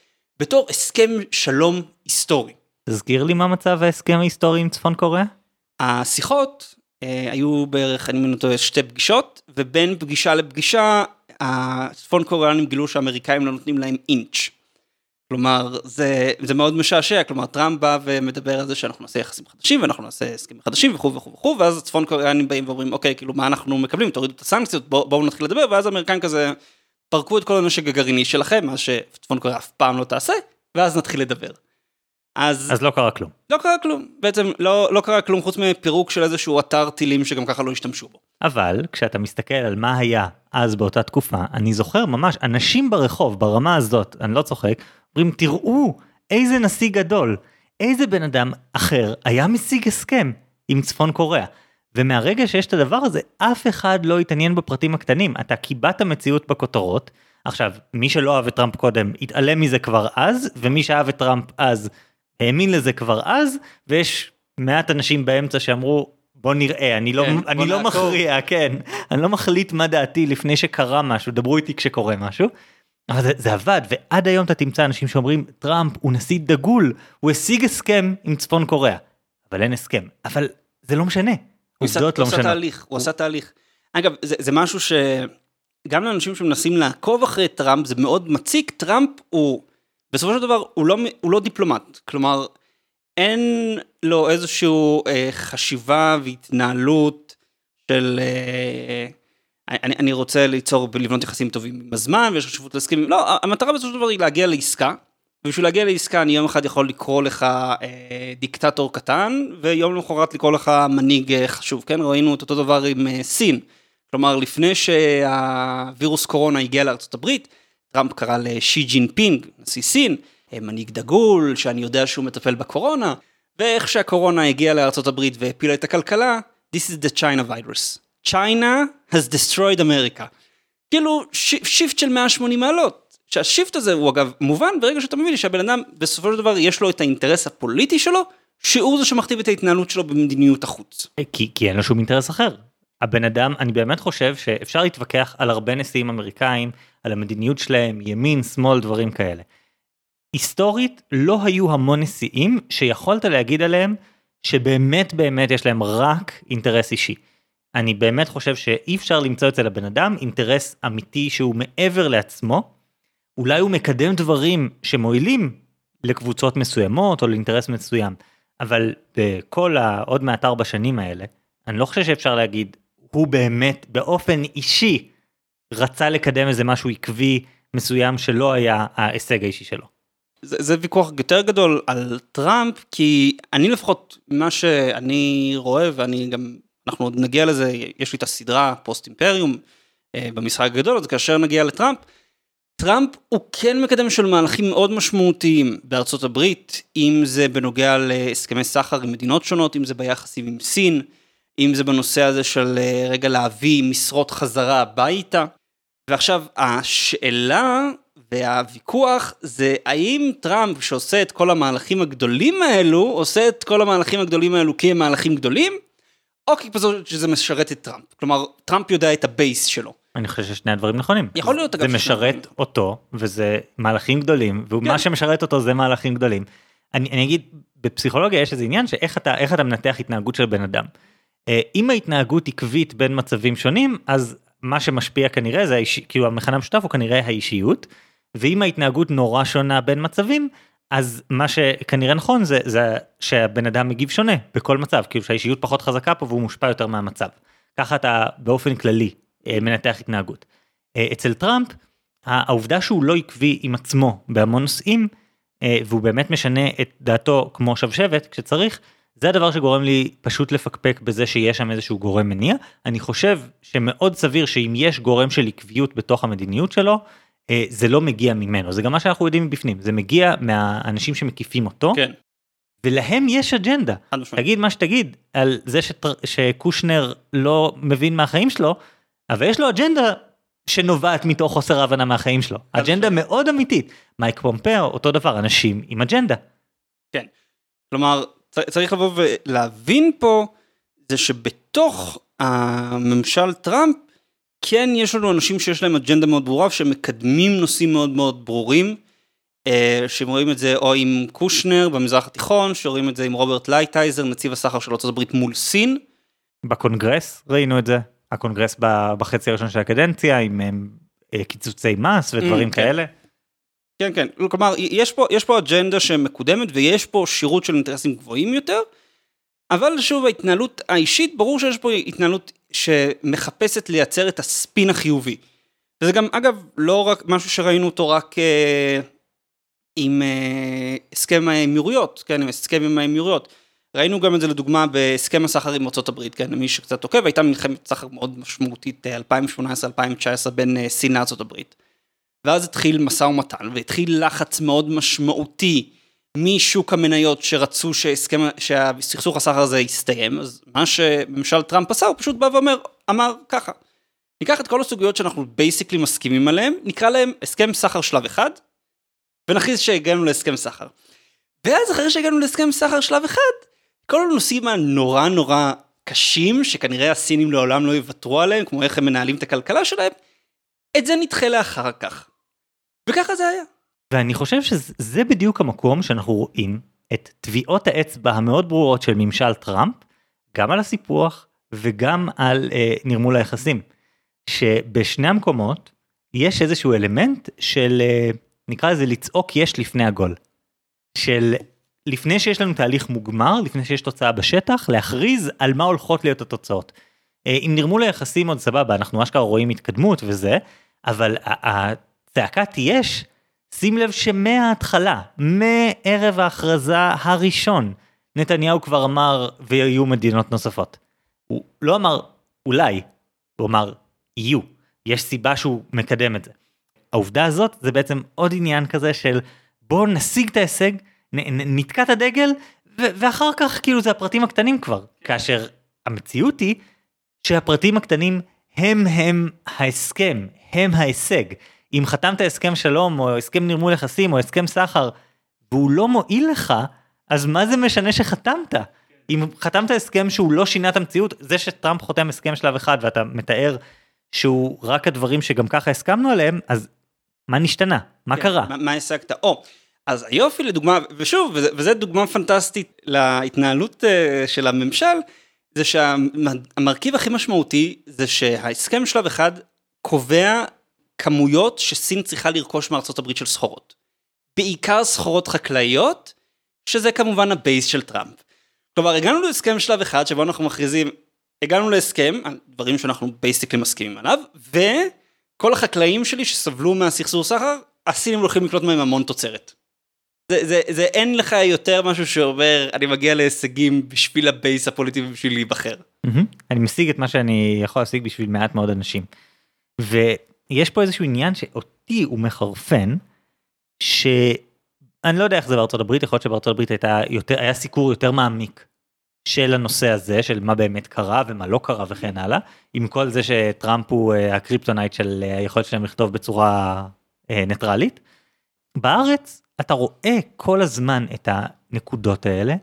בתור הסכם שלום היסטורי. תזכיר לי מה מצב ההסכם ההיסטורי עם צפון קוריאה? השיחות uh, היו בערך, אני מבין שתי פגישות, ובין פגישה לפגישה, הצפון קוריאנים גילו שהאמריקאים לא נותנים להם אינץ'. כלומר זה זה מאוד משעשע כלומר טראמפ בא ומדבר על זה שאנחנו נעשה יחסים חדשים ואנחנו נעשה הסכמים חדשים וכו' וכו' וכו' ואז הצפון קוריאנים באים ואומרים אוקיי כאילו מה אנחנו מקבלים תורידו את הסנקציות בואו בוא נתחיל לדבר ואז האמריקאים כזה פרקו את כל הנשק הגרעיני שלכם מה שצפון קוריאה אף פעם לא תעשה ואז נתחיל לדבר. אז אז לא קרה כלום. לא קרה כלום. בעצם לא לא קרה כלום חוץ מפירוק של איזשהו אתר טילים שגם ככה לא השתמשו בו. אבל כשאתה מסתכל על מה היה אז באותה תקופה אני זוכר ממש אנשים ברחוב ברמה הזאת אני לא צוחק אומרים תראו איזה נשיא גדול. איזה בן אדם אחר היה משיג הסכם עם צפון קוריאה. ומהרגע שיש את הדבר הזה אף אחד לא התעניין בפרטים הקטנים. אתה קיבעת מציאות בכותרות. עכשיו מי שלא אהב את טראמפ קודם התעלם מזה כבר אז ומי שאהב את טראמפ אז האמין לזה כבר אז ויש מעט אנשים באמצע שאמרו בוא נראה אני לא כן, אני לא מכריע כן אני לא מחליט מה דעתי לפני שקרה משהו דברו איתי כשקורה משהו. אבל זה, זה עבד ועד היום אתה תמצא אנשים שאומרים טראמפ הוא נשיא דגול הוא השיג הסכם עם צפון קוריאה אבל אין הסכם אבל זה לא משנה. הוא עשה, לא עשה תהליך הוא, הוא עשה תהליך. אגב זה, זה משהו שגם לאנשים שמנסים לעקוב אחרי טראמפ זה מאוד מציק טראמפ הוא בסופו של דבר הוא לא הוא לא דיפלומט כלומר אין לו איזשהו אה, חשיבה והתנהלות של אה, אני, אני רוצה ליצור ולבנות יחסים טובים בזמן ויש חשיבות להסכמים, לא, המטרה בסופו של דבר היא להגיע לעסקה. ובשביל להגיע לעסקה אני יום אחד יכול לקרוא לך אה, דיקטטור קטן ויום למחרת לקרוא לך מנהיג אה, חשוב, כן? ראינו את אותו דבר עם אה, סין. כלומר לפני שהווירוס קורונה הגיע לארצות הברית, טראמפ קרא לשי ג'ינפינג, נשיא סין, אה, מנהיג דגול, שאני יודע שהוא מטפל בקורונה, ואיך שהקורונה הגיעה לברית והפילה את הכלכלה, This is the China virus. China has destroyed America. כאילו shift של 180 מעלות. שה shift הזה הוא אגב מובן ברגע שאתה מבין שהבן אדם בסופו של דבר יש לו את האינטרס הפוליטי שלו, שהוא זה שמכתיב את ההתנהלות שלו במדיניות החוץ. כי, כי אין לו שום אינטרס אחר. הבן אדם, אני באמת חושב שאפשר להתווכח על הרבה נשיאים אמריקאים, על המדיניות שלהם, ימין, שמאל, דברים כאלה. היסטורית לא היו המון נשיאים שיכולת להגיד עליהם שבאמת באמת יש להם רק אינטרס אישי. אני באמת חושב שאי אפשר למצוא אצל הבן אדם אינטרס אמיתי שהוא מעבר לעצמו. אולי הוא מקדם דברים שמועילים לקבוצות מסוימות או לאינטרס מסוים, אבל בכל העוד מעט ארבע שנים האלה, אני לא חושב שאפשר להגיד, הוא באמת באופן אישי רצה לקדם איזה משהו עקבי מסוים שלא היה ההישג האישי שלו. זה, זה ויכוח יותר גדול על טראמפ כי אני לפחות מה שאני רואה ואני גם אנחנו עוד נגיע לזה, יש לי את הסדרה Post Imperium אה, במשחק הגדול, אז כאשר נגיע לטראמפ, טראמפ הוא כן מקדם של מהלכים מאוד משמעותיים בארצות הברית, אם זה בנוגע להסכמי סחר עם מדינות שונות, אם זה ביחסים עם סין, אם זה בנושא הזה של אה, רגע להביא משרות חזרה הביתה. ועכשיו השאלה והוויכוח זה האם טראמפ שעושה את כל המהלכים הגדולים האלו, עושה את כל המהלכים הגדולים האלו כמהלכים גדולים, או כי פשוט שזה משרת את טראמפ. כלומר, טראמפ יודע את ה base שלו. אני חושב ששני הדברים נכונים. יכול להיות, אגב, זה משרת אותו וזה מהלכים גדולים ומה כן. שמשרת אותו זה מהלכים גדולים. אני, אני אגיד בפסיכולוגיה יש איזה עניין שאיך אתה אתה מנתח התנהגות של בן אדם. אה, אם ההתנהגות עקבית בין מצבים שונים אז מה שמשפיע כנראה זה האיש, כאילו המכנה המשותף הוא כנראה האישיות. ואם ההתנהגות נורא שונה בין מצבים אז מה שכנראה נכון זה, זה שהבן אדם מגיב שונה בכל מצב כאילו שהאישיות פחות חזקה פה והוא מושפע יותר מהמצב. ככה אתה באופן כללי אה, מנתח התנהגות. אה, אצל טראמפ העובדה שהוא לא עקבי עם עצמו בהמון נושאים והוא באמת משנה את דעתו כמו שבשבת כשצריך זה הדבר שגורם לי פשוט לפקפק בזה שיש שם איזשהו גורם מניע אני חושב שמאוד סביר שאם יש גורם של עקביות בתוך המדיניות שלו אה, זה לא מגיע ממנו זה גם מה שאנחנו יודעים מבפנים זה מגיע מהאנשים שמקיפים אותו כן, ולהם יש אג'נדה. תגיד מה שתגיד על זה שטר... שקושנר לא מבין מהחיים שלו, אבל יש לו אג'נדה שנובעת מתוך חוסר הבנה מהחיים שלו. אג'נדה מאוד אמיתית. מייק פומפיאו, אותו דבר, אנשים עם אג'נדה. כלומר, צ- צריך לבוא ולהבין פה, זה שבתוך הממשל טראמפ, כן יש לנו אנשים שיש להם אג'נדה מאוד ברורה, שמקדמים נושאים מאוד מאוד ברורים, אה, שרואים את זה או עם קושנר במזרח התיכון, שרואים את זה עם רוברט לייטהייזר, נציב הסחר של ארה"ב מול סין. בקונגרס ראינו את זה, הקונגרס בחצי הראשון של הקדנציה עם אה, קיצוצי מס ודברים Mm, כן. כאלה. כן, כן, כלומר, יש פה, יש פה אג'נדה שמקודמת ויש פה שירות של אינטרסים גבוהים יותר, אבל שוב, ההתנהלות האישית, ברור שיש פה התנהלות שמחפשת לייצר את הספין החיובי. וזה גם, אגב, לא רק משהו שראינו אותו רק אה, עם אה, הסכם האמירויות, כן, עם הסכם עם האמירויות. ראינו גם את זה לדוגמה בהסכם הסחר עם ארה"ב, כן, למי שקצת עוקב, הייתה מלחמת סחר מאוד משמעותית, אה, 2018-2019 בין אה, סין לארה"ב. ואז התחיל משא ומתן, והתחיל לחץ מאוד משמעותי משוק המניות שרצו שהסכם, שהסכסוך הסחר הזה יסתיים, אז מה שממשל טראמפ עשה, הוא פשוט בא ואומר, אמר ככה, ניקח את כל הסוגיות שאנחנו basically מסכימים עליהן, נקרא להם הסכם סחר שלב אחד, ונכריז שהגענו להסכם סחר. ואז אחרי שהגענו להסכם סחר שלב אחד, כל הנושאים הנורא נורא קשים, שכנראה הסינים לעולם לא יוותרו עליהם, כמו איך הם מנהלים את הכלכלה שלהם, את זה נדחה לאחר כך. וככה זה היה. ואני חושב שזה בדיוק המקום שאנחנו רואים את טביעות האצבע המאוד ברורות של ממשל טראמפ, גם על הסיפוח וגם על אה, נרמול היחסים. שבשני המקומות יש איזשהו אלמנט של אה, נקרא לזה לצעוק יש לפני הגול. של לפני שיש לנו תהליך מוגמר, לפני שיש תוצאה בשטח, להכריז על מה הולכות להיות התוצאות. אה, עם נרמול היחסים עוד סבבה, אנחנו אשכרה רואים התקדמות וזה, אבל הצעקת יש, שים לב שמההתחלה, מערב ההכרזה הראשון, נתניהו כבר אמר ויהיו מדינות נוספות. הוא לא אמר אולי, הוא אמר יהיו, יש סיבה שהוא מקדם את זה. העובדה הזאת זה בעצם עוד עניין כזה של בוא נשיג את ההישג, נתקע את הדגל, ואחר כך כאילו זה הפרטים הקטנים כבר. כאשר המציאות היא שהפרטים הקטנים הם הם ההסכם, הם ההישג. אם חתמת הסכם שלום או הסכם נרמול יחסים או הסכם סחר והוא לא מועיל לך, אז מה זה משנה שחתמת? אם חתמת הסכם שהוא לא שינה את המציאות, זה שטראמפ חותם הסכם שלב אחד ואתה מתאר שהוא רק הדברים שגם ככה הסכמנו עליהם, אז מה נשתנה? מה כן, קרה? מה, מה השגת? או, אז היופי לדוגמה, ושוב, וזה, וזה דוגמה פנטסטית להתנהלות uh, של הממשל, זה שהמרכיב הכי משמעותי זה שההסכם שלב אחד קובע כמויות שסין צריכה לרכוש מארצות הברית של סחורות. בעיקר סחורות חקלאיות, שזה כמובן ה base של טראמפ. כלומר, הגענו להסכם שלב אחד שבו אנחנו מכריזים, הגענו להסכם, דברים שאנחנו basically מסכימים עליו, וכל החקלאים שלי שסבלו מהסכסוך סחר, הסינים הולכים לקנות מהם המון תוצרת. זה, זה, זה אין לך יותר משהו שאומר, אני מגיע להישגים בשביל ה base הפוליטי ובשביל להיבחר. מהמם. אני משיג את מה שאני יכול להשיג בשביל מעט מאוד אנשים. ויש פה איזשהו עניין שאותי הוא מחרפן, שאני לא יודע איך זה בארצות הברית, יכול להיות שבארצות הברית הייתה יותר, היה סיקור יותר מעמיק של הנושא הזה, של מה באמת קרה ומה לא קרה וכן הלאה, עם כל זה שטראמפ הוא אה, ה kryptonite של אה, היכולת שלהם לכתוב בצורה אה, ניטרלית. בארץ אתה רואה כל הזמן את הנקודות האלה,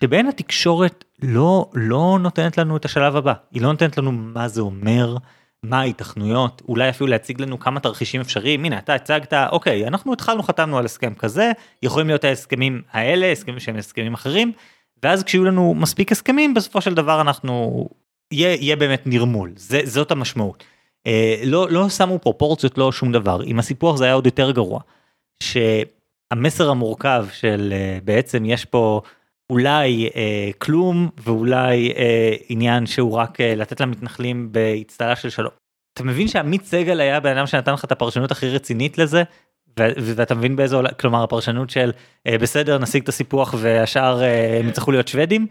שבהן התקשורת לא, לא נותנת לנו את השלב הבא, היא לא נותנת לנו מה זה אומר, מה ההיתכנויות, אולי אפילו להציג לנו כמה תרחישים אפשריים, הנה אתה הצגת, אוקיי, אנחנו התחלנו, חתמנו על הסכם כזה, יכולים להיות ההסכמים האלה, הסכמים שהם הסכמים אחרים, ואז כשיהיו לנו מספיק הסכמים, בסופו של דבר אנחנו, יהיה, יהיה באמת נרמול, זה, זאת המשמעות. אה, לא, לא שמו פרופורציות, לא שום דבר, עם הסיפוח זה היה עוד יותר גרוע. שהמסר המורכב של אה, בעצם יש פה אולי אה, כלום ואולי אה, עניין שהוא רק אה, לתת למתנחלים באצטלה של שלום. אתה מבין שעמית סגל היה בן אדם שנתן לך את הפרשנות הכי רצינית לזה? ואתה מבין באיזה עולם, כלומר הפרשנות של אה, בסדר נשיג את הסיפוח והשאר אה, הם יצטרכו להיות שוודים.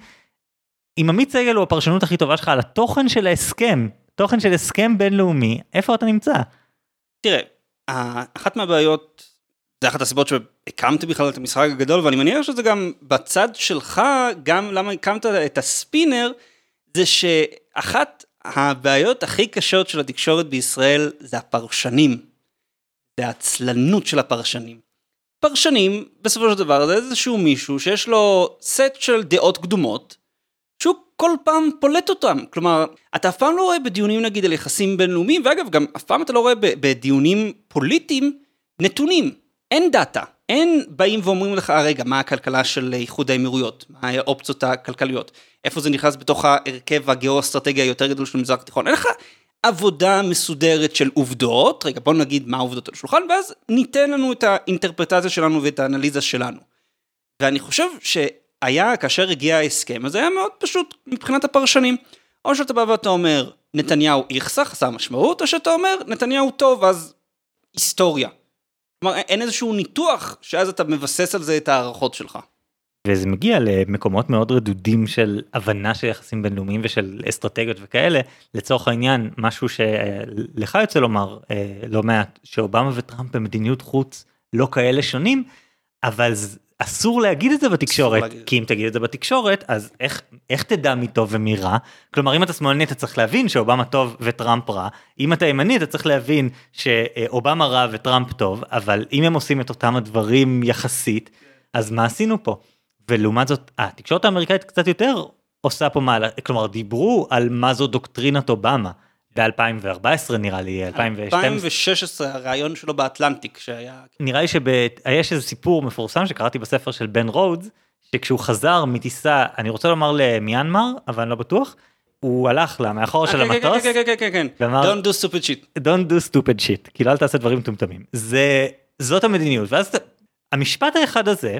אם עמית סגל הוא הפרשנות הכי טובה שלך על התוכן של ההסכם, תוכן של הסכם בינלאומי, איפה אתה נמצא? תראה, אחת מהבעיות זה אחת הסיבות שהקמתי בכלל את המשחק הגדול, ואני מניח שזה גם בצד שלך, גם למה הקמת את הספינר, זה שאחת הבעיות הכי קשות של התקשורת בישראל זה הפרשנים. זה העצלנות של הפרשנים. פרשנים, בסופו של דבר, זה איזשהו מישהו שיש לו סט של דעות קדומות, שהוא כל פעם פולט אותם. כלומר, אתה אף פעם לא רואה בדיונים נגיד על יחסים בינלאומיים, ואגב, גם אף פעם אתה לא רואה בדיונים פוליטיים נתונים. אין דאטה, אין באים ואומרים לך, אה, רגע, מה הכלכלה של איחוד האמירויות, מה האופציות הכלכליות, איפה זה נכנס בתוך ההרכב הגיאו-אסטרטגי היותר גדול של המזרח התיכון, אין לך עבודה מסודרת של עובדות, רגע בוא נגיד מה העובדות על השולחן, ואז ניתן לנו את האינטרפרטציה שלנו ואת האנליזה שלנו. ואני חושב שהיה, כאשר הגיע ההסכם, אז היה מאוד פשוט מבחינת הפרשנים. או שאתה בא ואתה אומר, נתניהו איכסה, חסר משמעות, או שאתה אומר, נתניהו טוב, אז היסטוריה. כלומר, אין איזשהו ניתוח שאז אתה מבסס על זה את ההערכות שלך. וזה מגיע למקומות מאוד רדודים של הבנה של יחסים בינלאומיים ושל אסטרטגיות וכאלה לצורך העניין משהו שלך יוצא לומר אה, לא מעט שאובמה וטראמפ במדיניות חוץ לא כאלה שונים אבל אסור להגיד את זה בתקשורת כי אם תגיד את זה בתקשורת אז איך איך תדע מי טוב ומי רע כלומר אם אתה שמאלני אתה צריך להבין שאובמה טוב וטראמפ רע אם אתה ימני אתה צריך להבין שאובמה רע וטראמפ טוב אבל אם הם עושים את אותם הדברים יחסית אז מה עשינו פה. ולעומת זאת התקשורת האמריקאית קצת יותר עושה פה מעלה כלומר דיברו על מה זו דוקטרינת אובמה. ב-2014 נראה לי, 2012. 2016 הרעיון שלו באטלנטיק שהיה... נראה לי שיש איזה סיפור מפורסם שקראתי בספר של בן רודס, שכשהוא חזר מטיסה, אני רוצה לומר למיינמר, אבל אני לא בטוח, הוא הלך למאחור של כן, כן, המטוס. כן, כן, כן, כן, כן. Don't do stupid shit. Don't do stupid shit, כאילו אל תעשה דברים מטומטמים. זה, זאת המדיניות, ואז המשפט האחד הזה,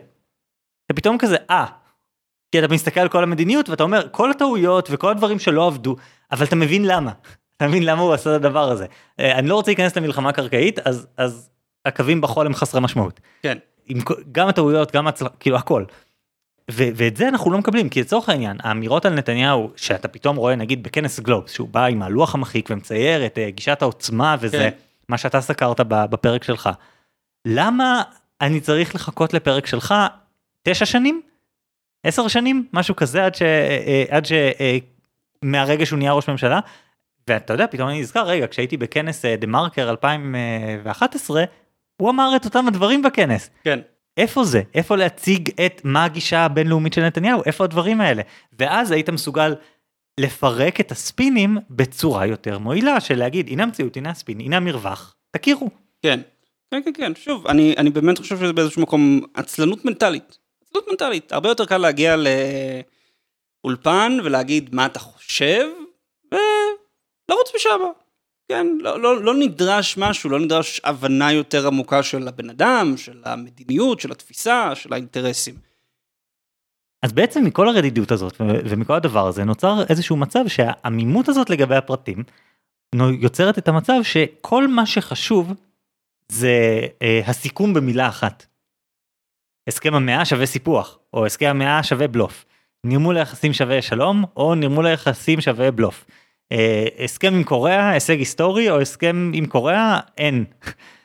אתה פתאום כזה, אה, כי אתה מסתכל על כל המדיניות ואתה אומר, כל הטעויות וכל הדברים שלא עבדו, אבל אתה מבין למה. אתה מבין למה הוא עשה את הדבר הזה. אה, אני לא רוצה להיכנס למלחמה קרקעית, אז, אז הקווים בחול הם חסרי משמעות. כן. עם, גם הטעויות, גם הצלחה, כאילו הכל. ו- ואת זה אנחנו לא מקבלים, כי לצורך העניין, האמירות על נתניהו, שאתה פתאום רואה נגיד בכנס גלובס, שהוא בא עם הלוח המחיק ומצייר את uh, גישת העוצמה וזה, כן. מה שאתה סקרת בפרק שלך. למה אני צריך לחכות לפרק שלך תשע שנים? עשר שנים? משהו כזה עד ש... אה, עד ש... מהרגע שהוא נהיה ראש ממשלה ואתה יודע פתאום אני נזכר רגע כשהייתי בכנס דה מרקר 2011 הוא אמר את אותם הדברים בכנס. כן. איפה זה איפה להציג את מה הגישה הבינלאומית של נתניהו איפה הדברים האלה ואז היית מסוגל לפרק את הספינים בצורה יותר מועילה של להגיד הנה המציאות הנה הספין הנה המרווח תכירו. כן כן כן כן שוב אני אני באמת חושב שזה באיזשהו מקום עצלנות מנטלית עצלנות מנטלית הרבה יותר קל להגיע לאולפן ולהגיד מה אתה חושב. לרוץ משם. כן, לא, לא, לא נדרש משהו, לא נדרש הבנה יותר עמוקה של הבן אדם, של המדיניות, של התפיסה, של האינטרסים. אז בעצם מכל הרדידות הזאת ומכל הדבר הזה נוצר איזשהו מצב שהעמימות הזאת לגבי הפרטים יוצרת את המצב שכל מה שחשוב זה אה, הסיכום במילה אחת. הסכם המאה שווה סיפוח או הסכם המאה שווה בלוף. נרמול היחסים שווה שלום או נרמול היחסים שווה בלוף. אה, הסכם עם קוריאה הישג היסטורי או הסכם עם קוריאה אין.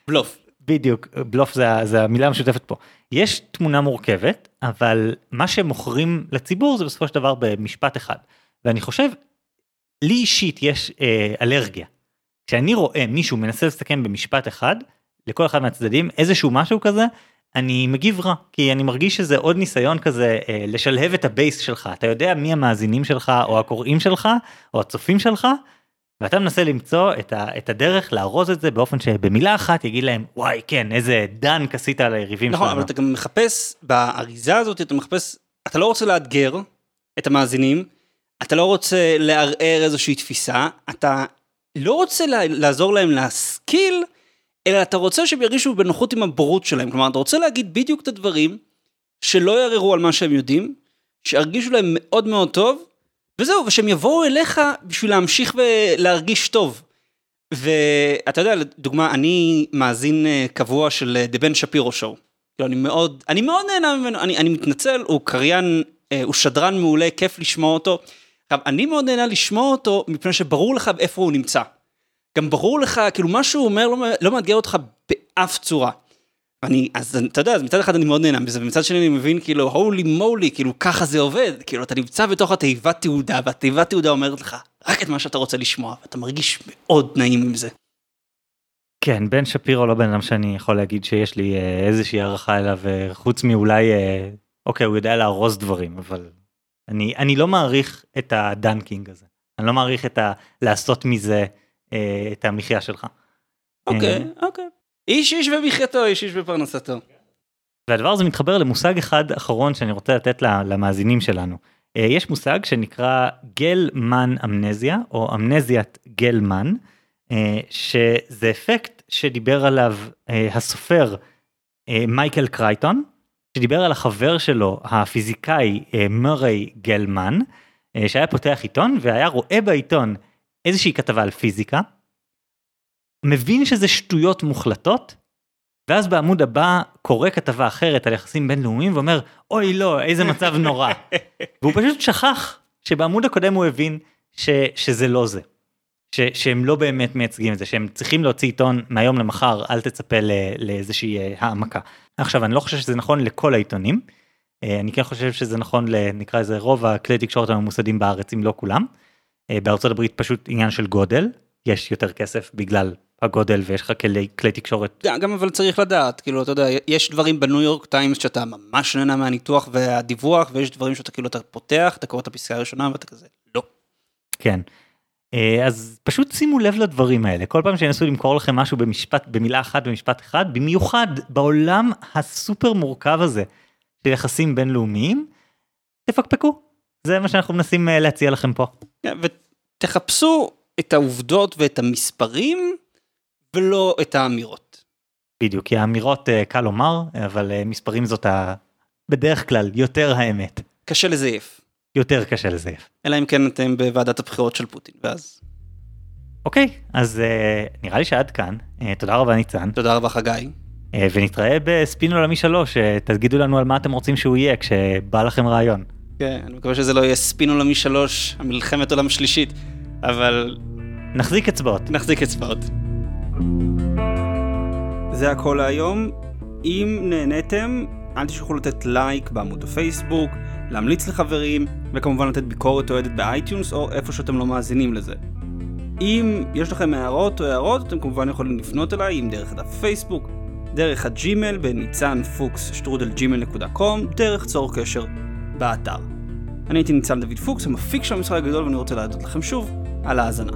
בלוף. בדיוק בלוף זה, זה המילה המשותפת פה. יש תמונה מורכבת אבל מה שמוכרים לציבור זה בסופו של דבר במשפט אחד ואני חושב לי אישית יש אה, אלרגיה. כשאני רואה מישהו מנסה לסכם במשפט אחד לכל אחד מהצדדים איזשהו משהו כזה אני מגיב רע כי אני מרגיש שזה עוד ניסיון כזה אה, לשלהב את הבייס שלך אתה יודע מי המאזינים שלך או הקוראים שלך או הצופים שלך ואתה מנסה למצוא את, ה, את הדרך לארוז את זה באופן שבמילה אחת יגיד להם וואי כן איזה דנק עשית על היריבים נכון, שלנו. אבל אתה גם מחפש, באריזה הזאת אתה מחפש, אתה לא רוצה לאתגר את המאזינים, אתה לא רוצה לערער איזושהי תפיסה, אתה לא רוצה לעזור להם להשכיל, אלא אתה רוצה שהם ירגישו בנוחות עם הבורות שלהם. כלומר, אתה רוצה להגיד בדיוק את הדברים, שלא יערערו על מה שהם יודעים, שירגישו להם מאוד מאוד טוב, וזהו, ושהם יבואו אליך בשביל להמשיך ולהרגיש טוב. ואתה יודע, לדוגמה, אני מאזין אה, קבוע של Ben Shapiro Show. כאילו, אני מאוד, אני מאוד נהנה ממנו, אני, אני מתנצל, הוא קריין, אה, הוא שדרן מעולה, כיף לשמוע אותו. עכשיו, אני מאוד נהנה לשמוע אותו, מפני שברור לך איפה הוא נמצא. גם ברור לך, כאילו, מה שהוא אומר לא, לא מאתגר אותך באף צורה. אני, אז אתה יודע, אז מצד אחד אני מאוד נהנה מזה, ומצד שני אני מבין, כאילו, הולי מולי, כאילו, ככה זה עובד. כאילו, אתה נמצא בתוך התיבת תעודה, והתיבת תעודה אומרת לך רק את מה שאתה רוצה לשמוע, ואתה מרגיש מאוד נעים עם זה. כן, בן שפירו לא בן אדם שאני יכול להגיד שיש לי אה, איזושהי הערכה אליו, אה, חוץ מאולי, אה, אוקיי, הוא יודע לארוז דברים, אבל אני, אני לא מעריך את הדנקינג הזה. אני לא מעריך את ה... לעשות מזה אה, את המחיה שלך. אוקיי, אה, אוקיי. איש איש במחייתו, איש איש בפרנסתו. והדבר הזה מתחבר למושג אחד אחרון שאני רוצה לתת למאזינים שלנו. אה, יש מושג שנקרא גלמן אמנזיה או אמנזיית גלמן, שזה אפקט שדיבר עליו הסופר מייקל קרייטון, שדיבר על החבר שלו הפיזיקאי מורי גלמן, שהיה פותח עיתון והיה רואה בעיתון איזושהי כתבה על פיזיקה, מבין שזה שטויות מוחלטות, ואז בעמוד הבא קורא כתבה אחרת על יחסים בינלאומיים ואומר אוי לא איזה מצב נורא והוא פשוט שכח שבעמוד הקודם הוא הבין ש, שזה לא זה. ש, שהם לא באמת מייצגים את זה שהם צריכים להוציא עיתון מהיום למחר אל תצפה ל, לאיזושהי אה, העמקה. עכשיו אני לא חושב שזה נכון לכל העיתונים. אה, אני כן חושב שזה נכון לנקרא לזה רוב הכלי תקשורת הממוסדים בארץ אם לא כולם. אה, בארצות הברית פשוט עניין של גודל יש יותר כסף בגלל הגודל ויש לך כלי, כלי תקשורת גם, גם אבל צריך לדעת, כאילו, אתה יודע, יש דברים בניו יורק טיימס שאתה ממש נהנה מהניתוח והדיווח, ויש דברים שאתה כאילו, אתה פותח, אתה קורא את הפסקה הראשונה ואתה כזה, לא. כן. אה, אז פשוט שימו לב לדברים האלה כל פעם שינסו למכור לכם משהו במשפט במילה אחת במשפט אחד במיוחד בעולם הסופר מורכב הזה של יחסים בינלאומיים תפקפקו זה מה שאנחנו מנסים אה, להציע לכם פה. כן, ותחפשו את העובדות ואת המספרים, ולא את האמירות. בדיוק כי האמירות אה, קל לומר אבל אה, מספרים זאת ה... בדרך כלל יותר האמת קשה לזייף. יותר קשה לזייף. אלא אם כן אתם בוועדת הבחירות של פוטין, ואז... אוקיי אז אה, נראה לי שעד כאן אה, תודה רבה ניצן תודה רבה חגי. אה, ונתראה בספין עולמי 3 אה, תגידו לנו על מה אתם רוצים שהוא יהיה כשבא לכם רעיון. כן, אני מקווה שזה לא יהיה ספין עולמי שלוש, המלחמת עולם שלישית, אבל נחזיק אצבעות. נחזיק אצבעות. זה הכל להיום. אם נהניתם, אל תשכחו לתת לייק בעמוד הפייסבוק, להמליץ לחברים, וכמובן לתת ביקורת אוהדת ב iTunes או איפה שאתם לא מאזינים לזה. אם יש לכם הערות או הארות, אתם כמובן יכולים לפנות אליי, אם דרך הדף פייסבוק, דרך ה Gmail בניצן פוקס שטרודל Gmail נקודה com, דרך צור קשר באתר. אני הייתי ניצן דוד פוקס, המפיק של המשחק הגדול, ואני רוצה להודות לכם שוב על ההאזנה.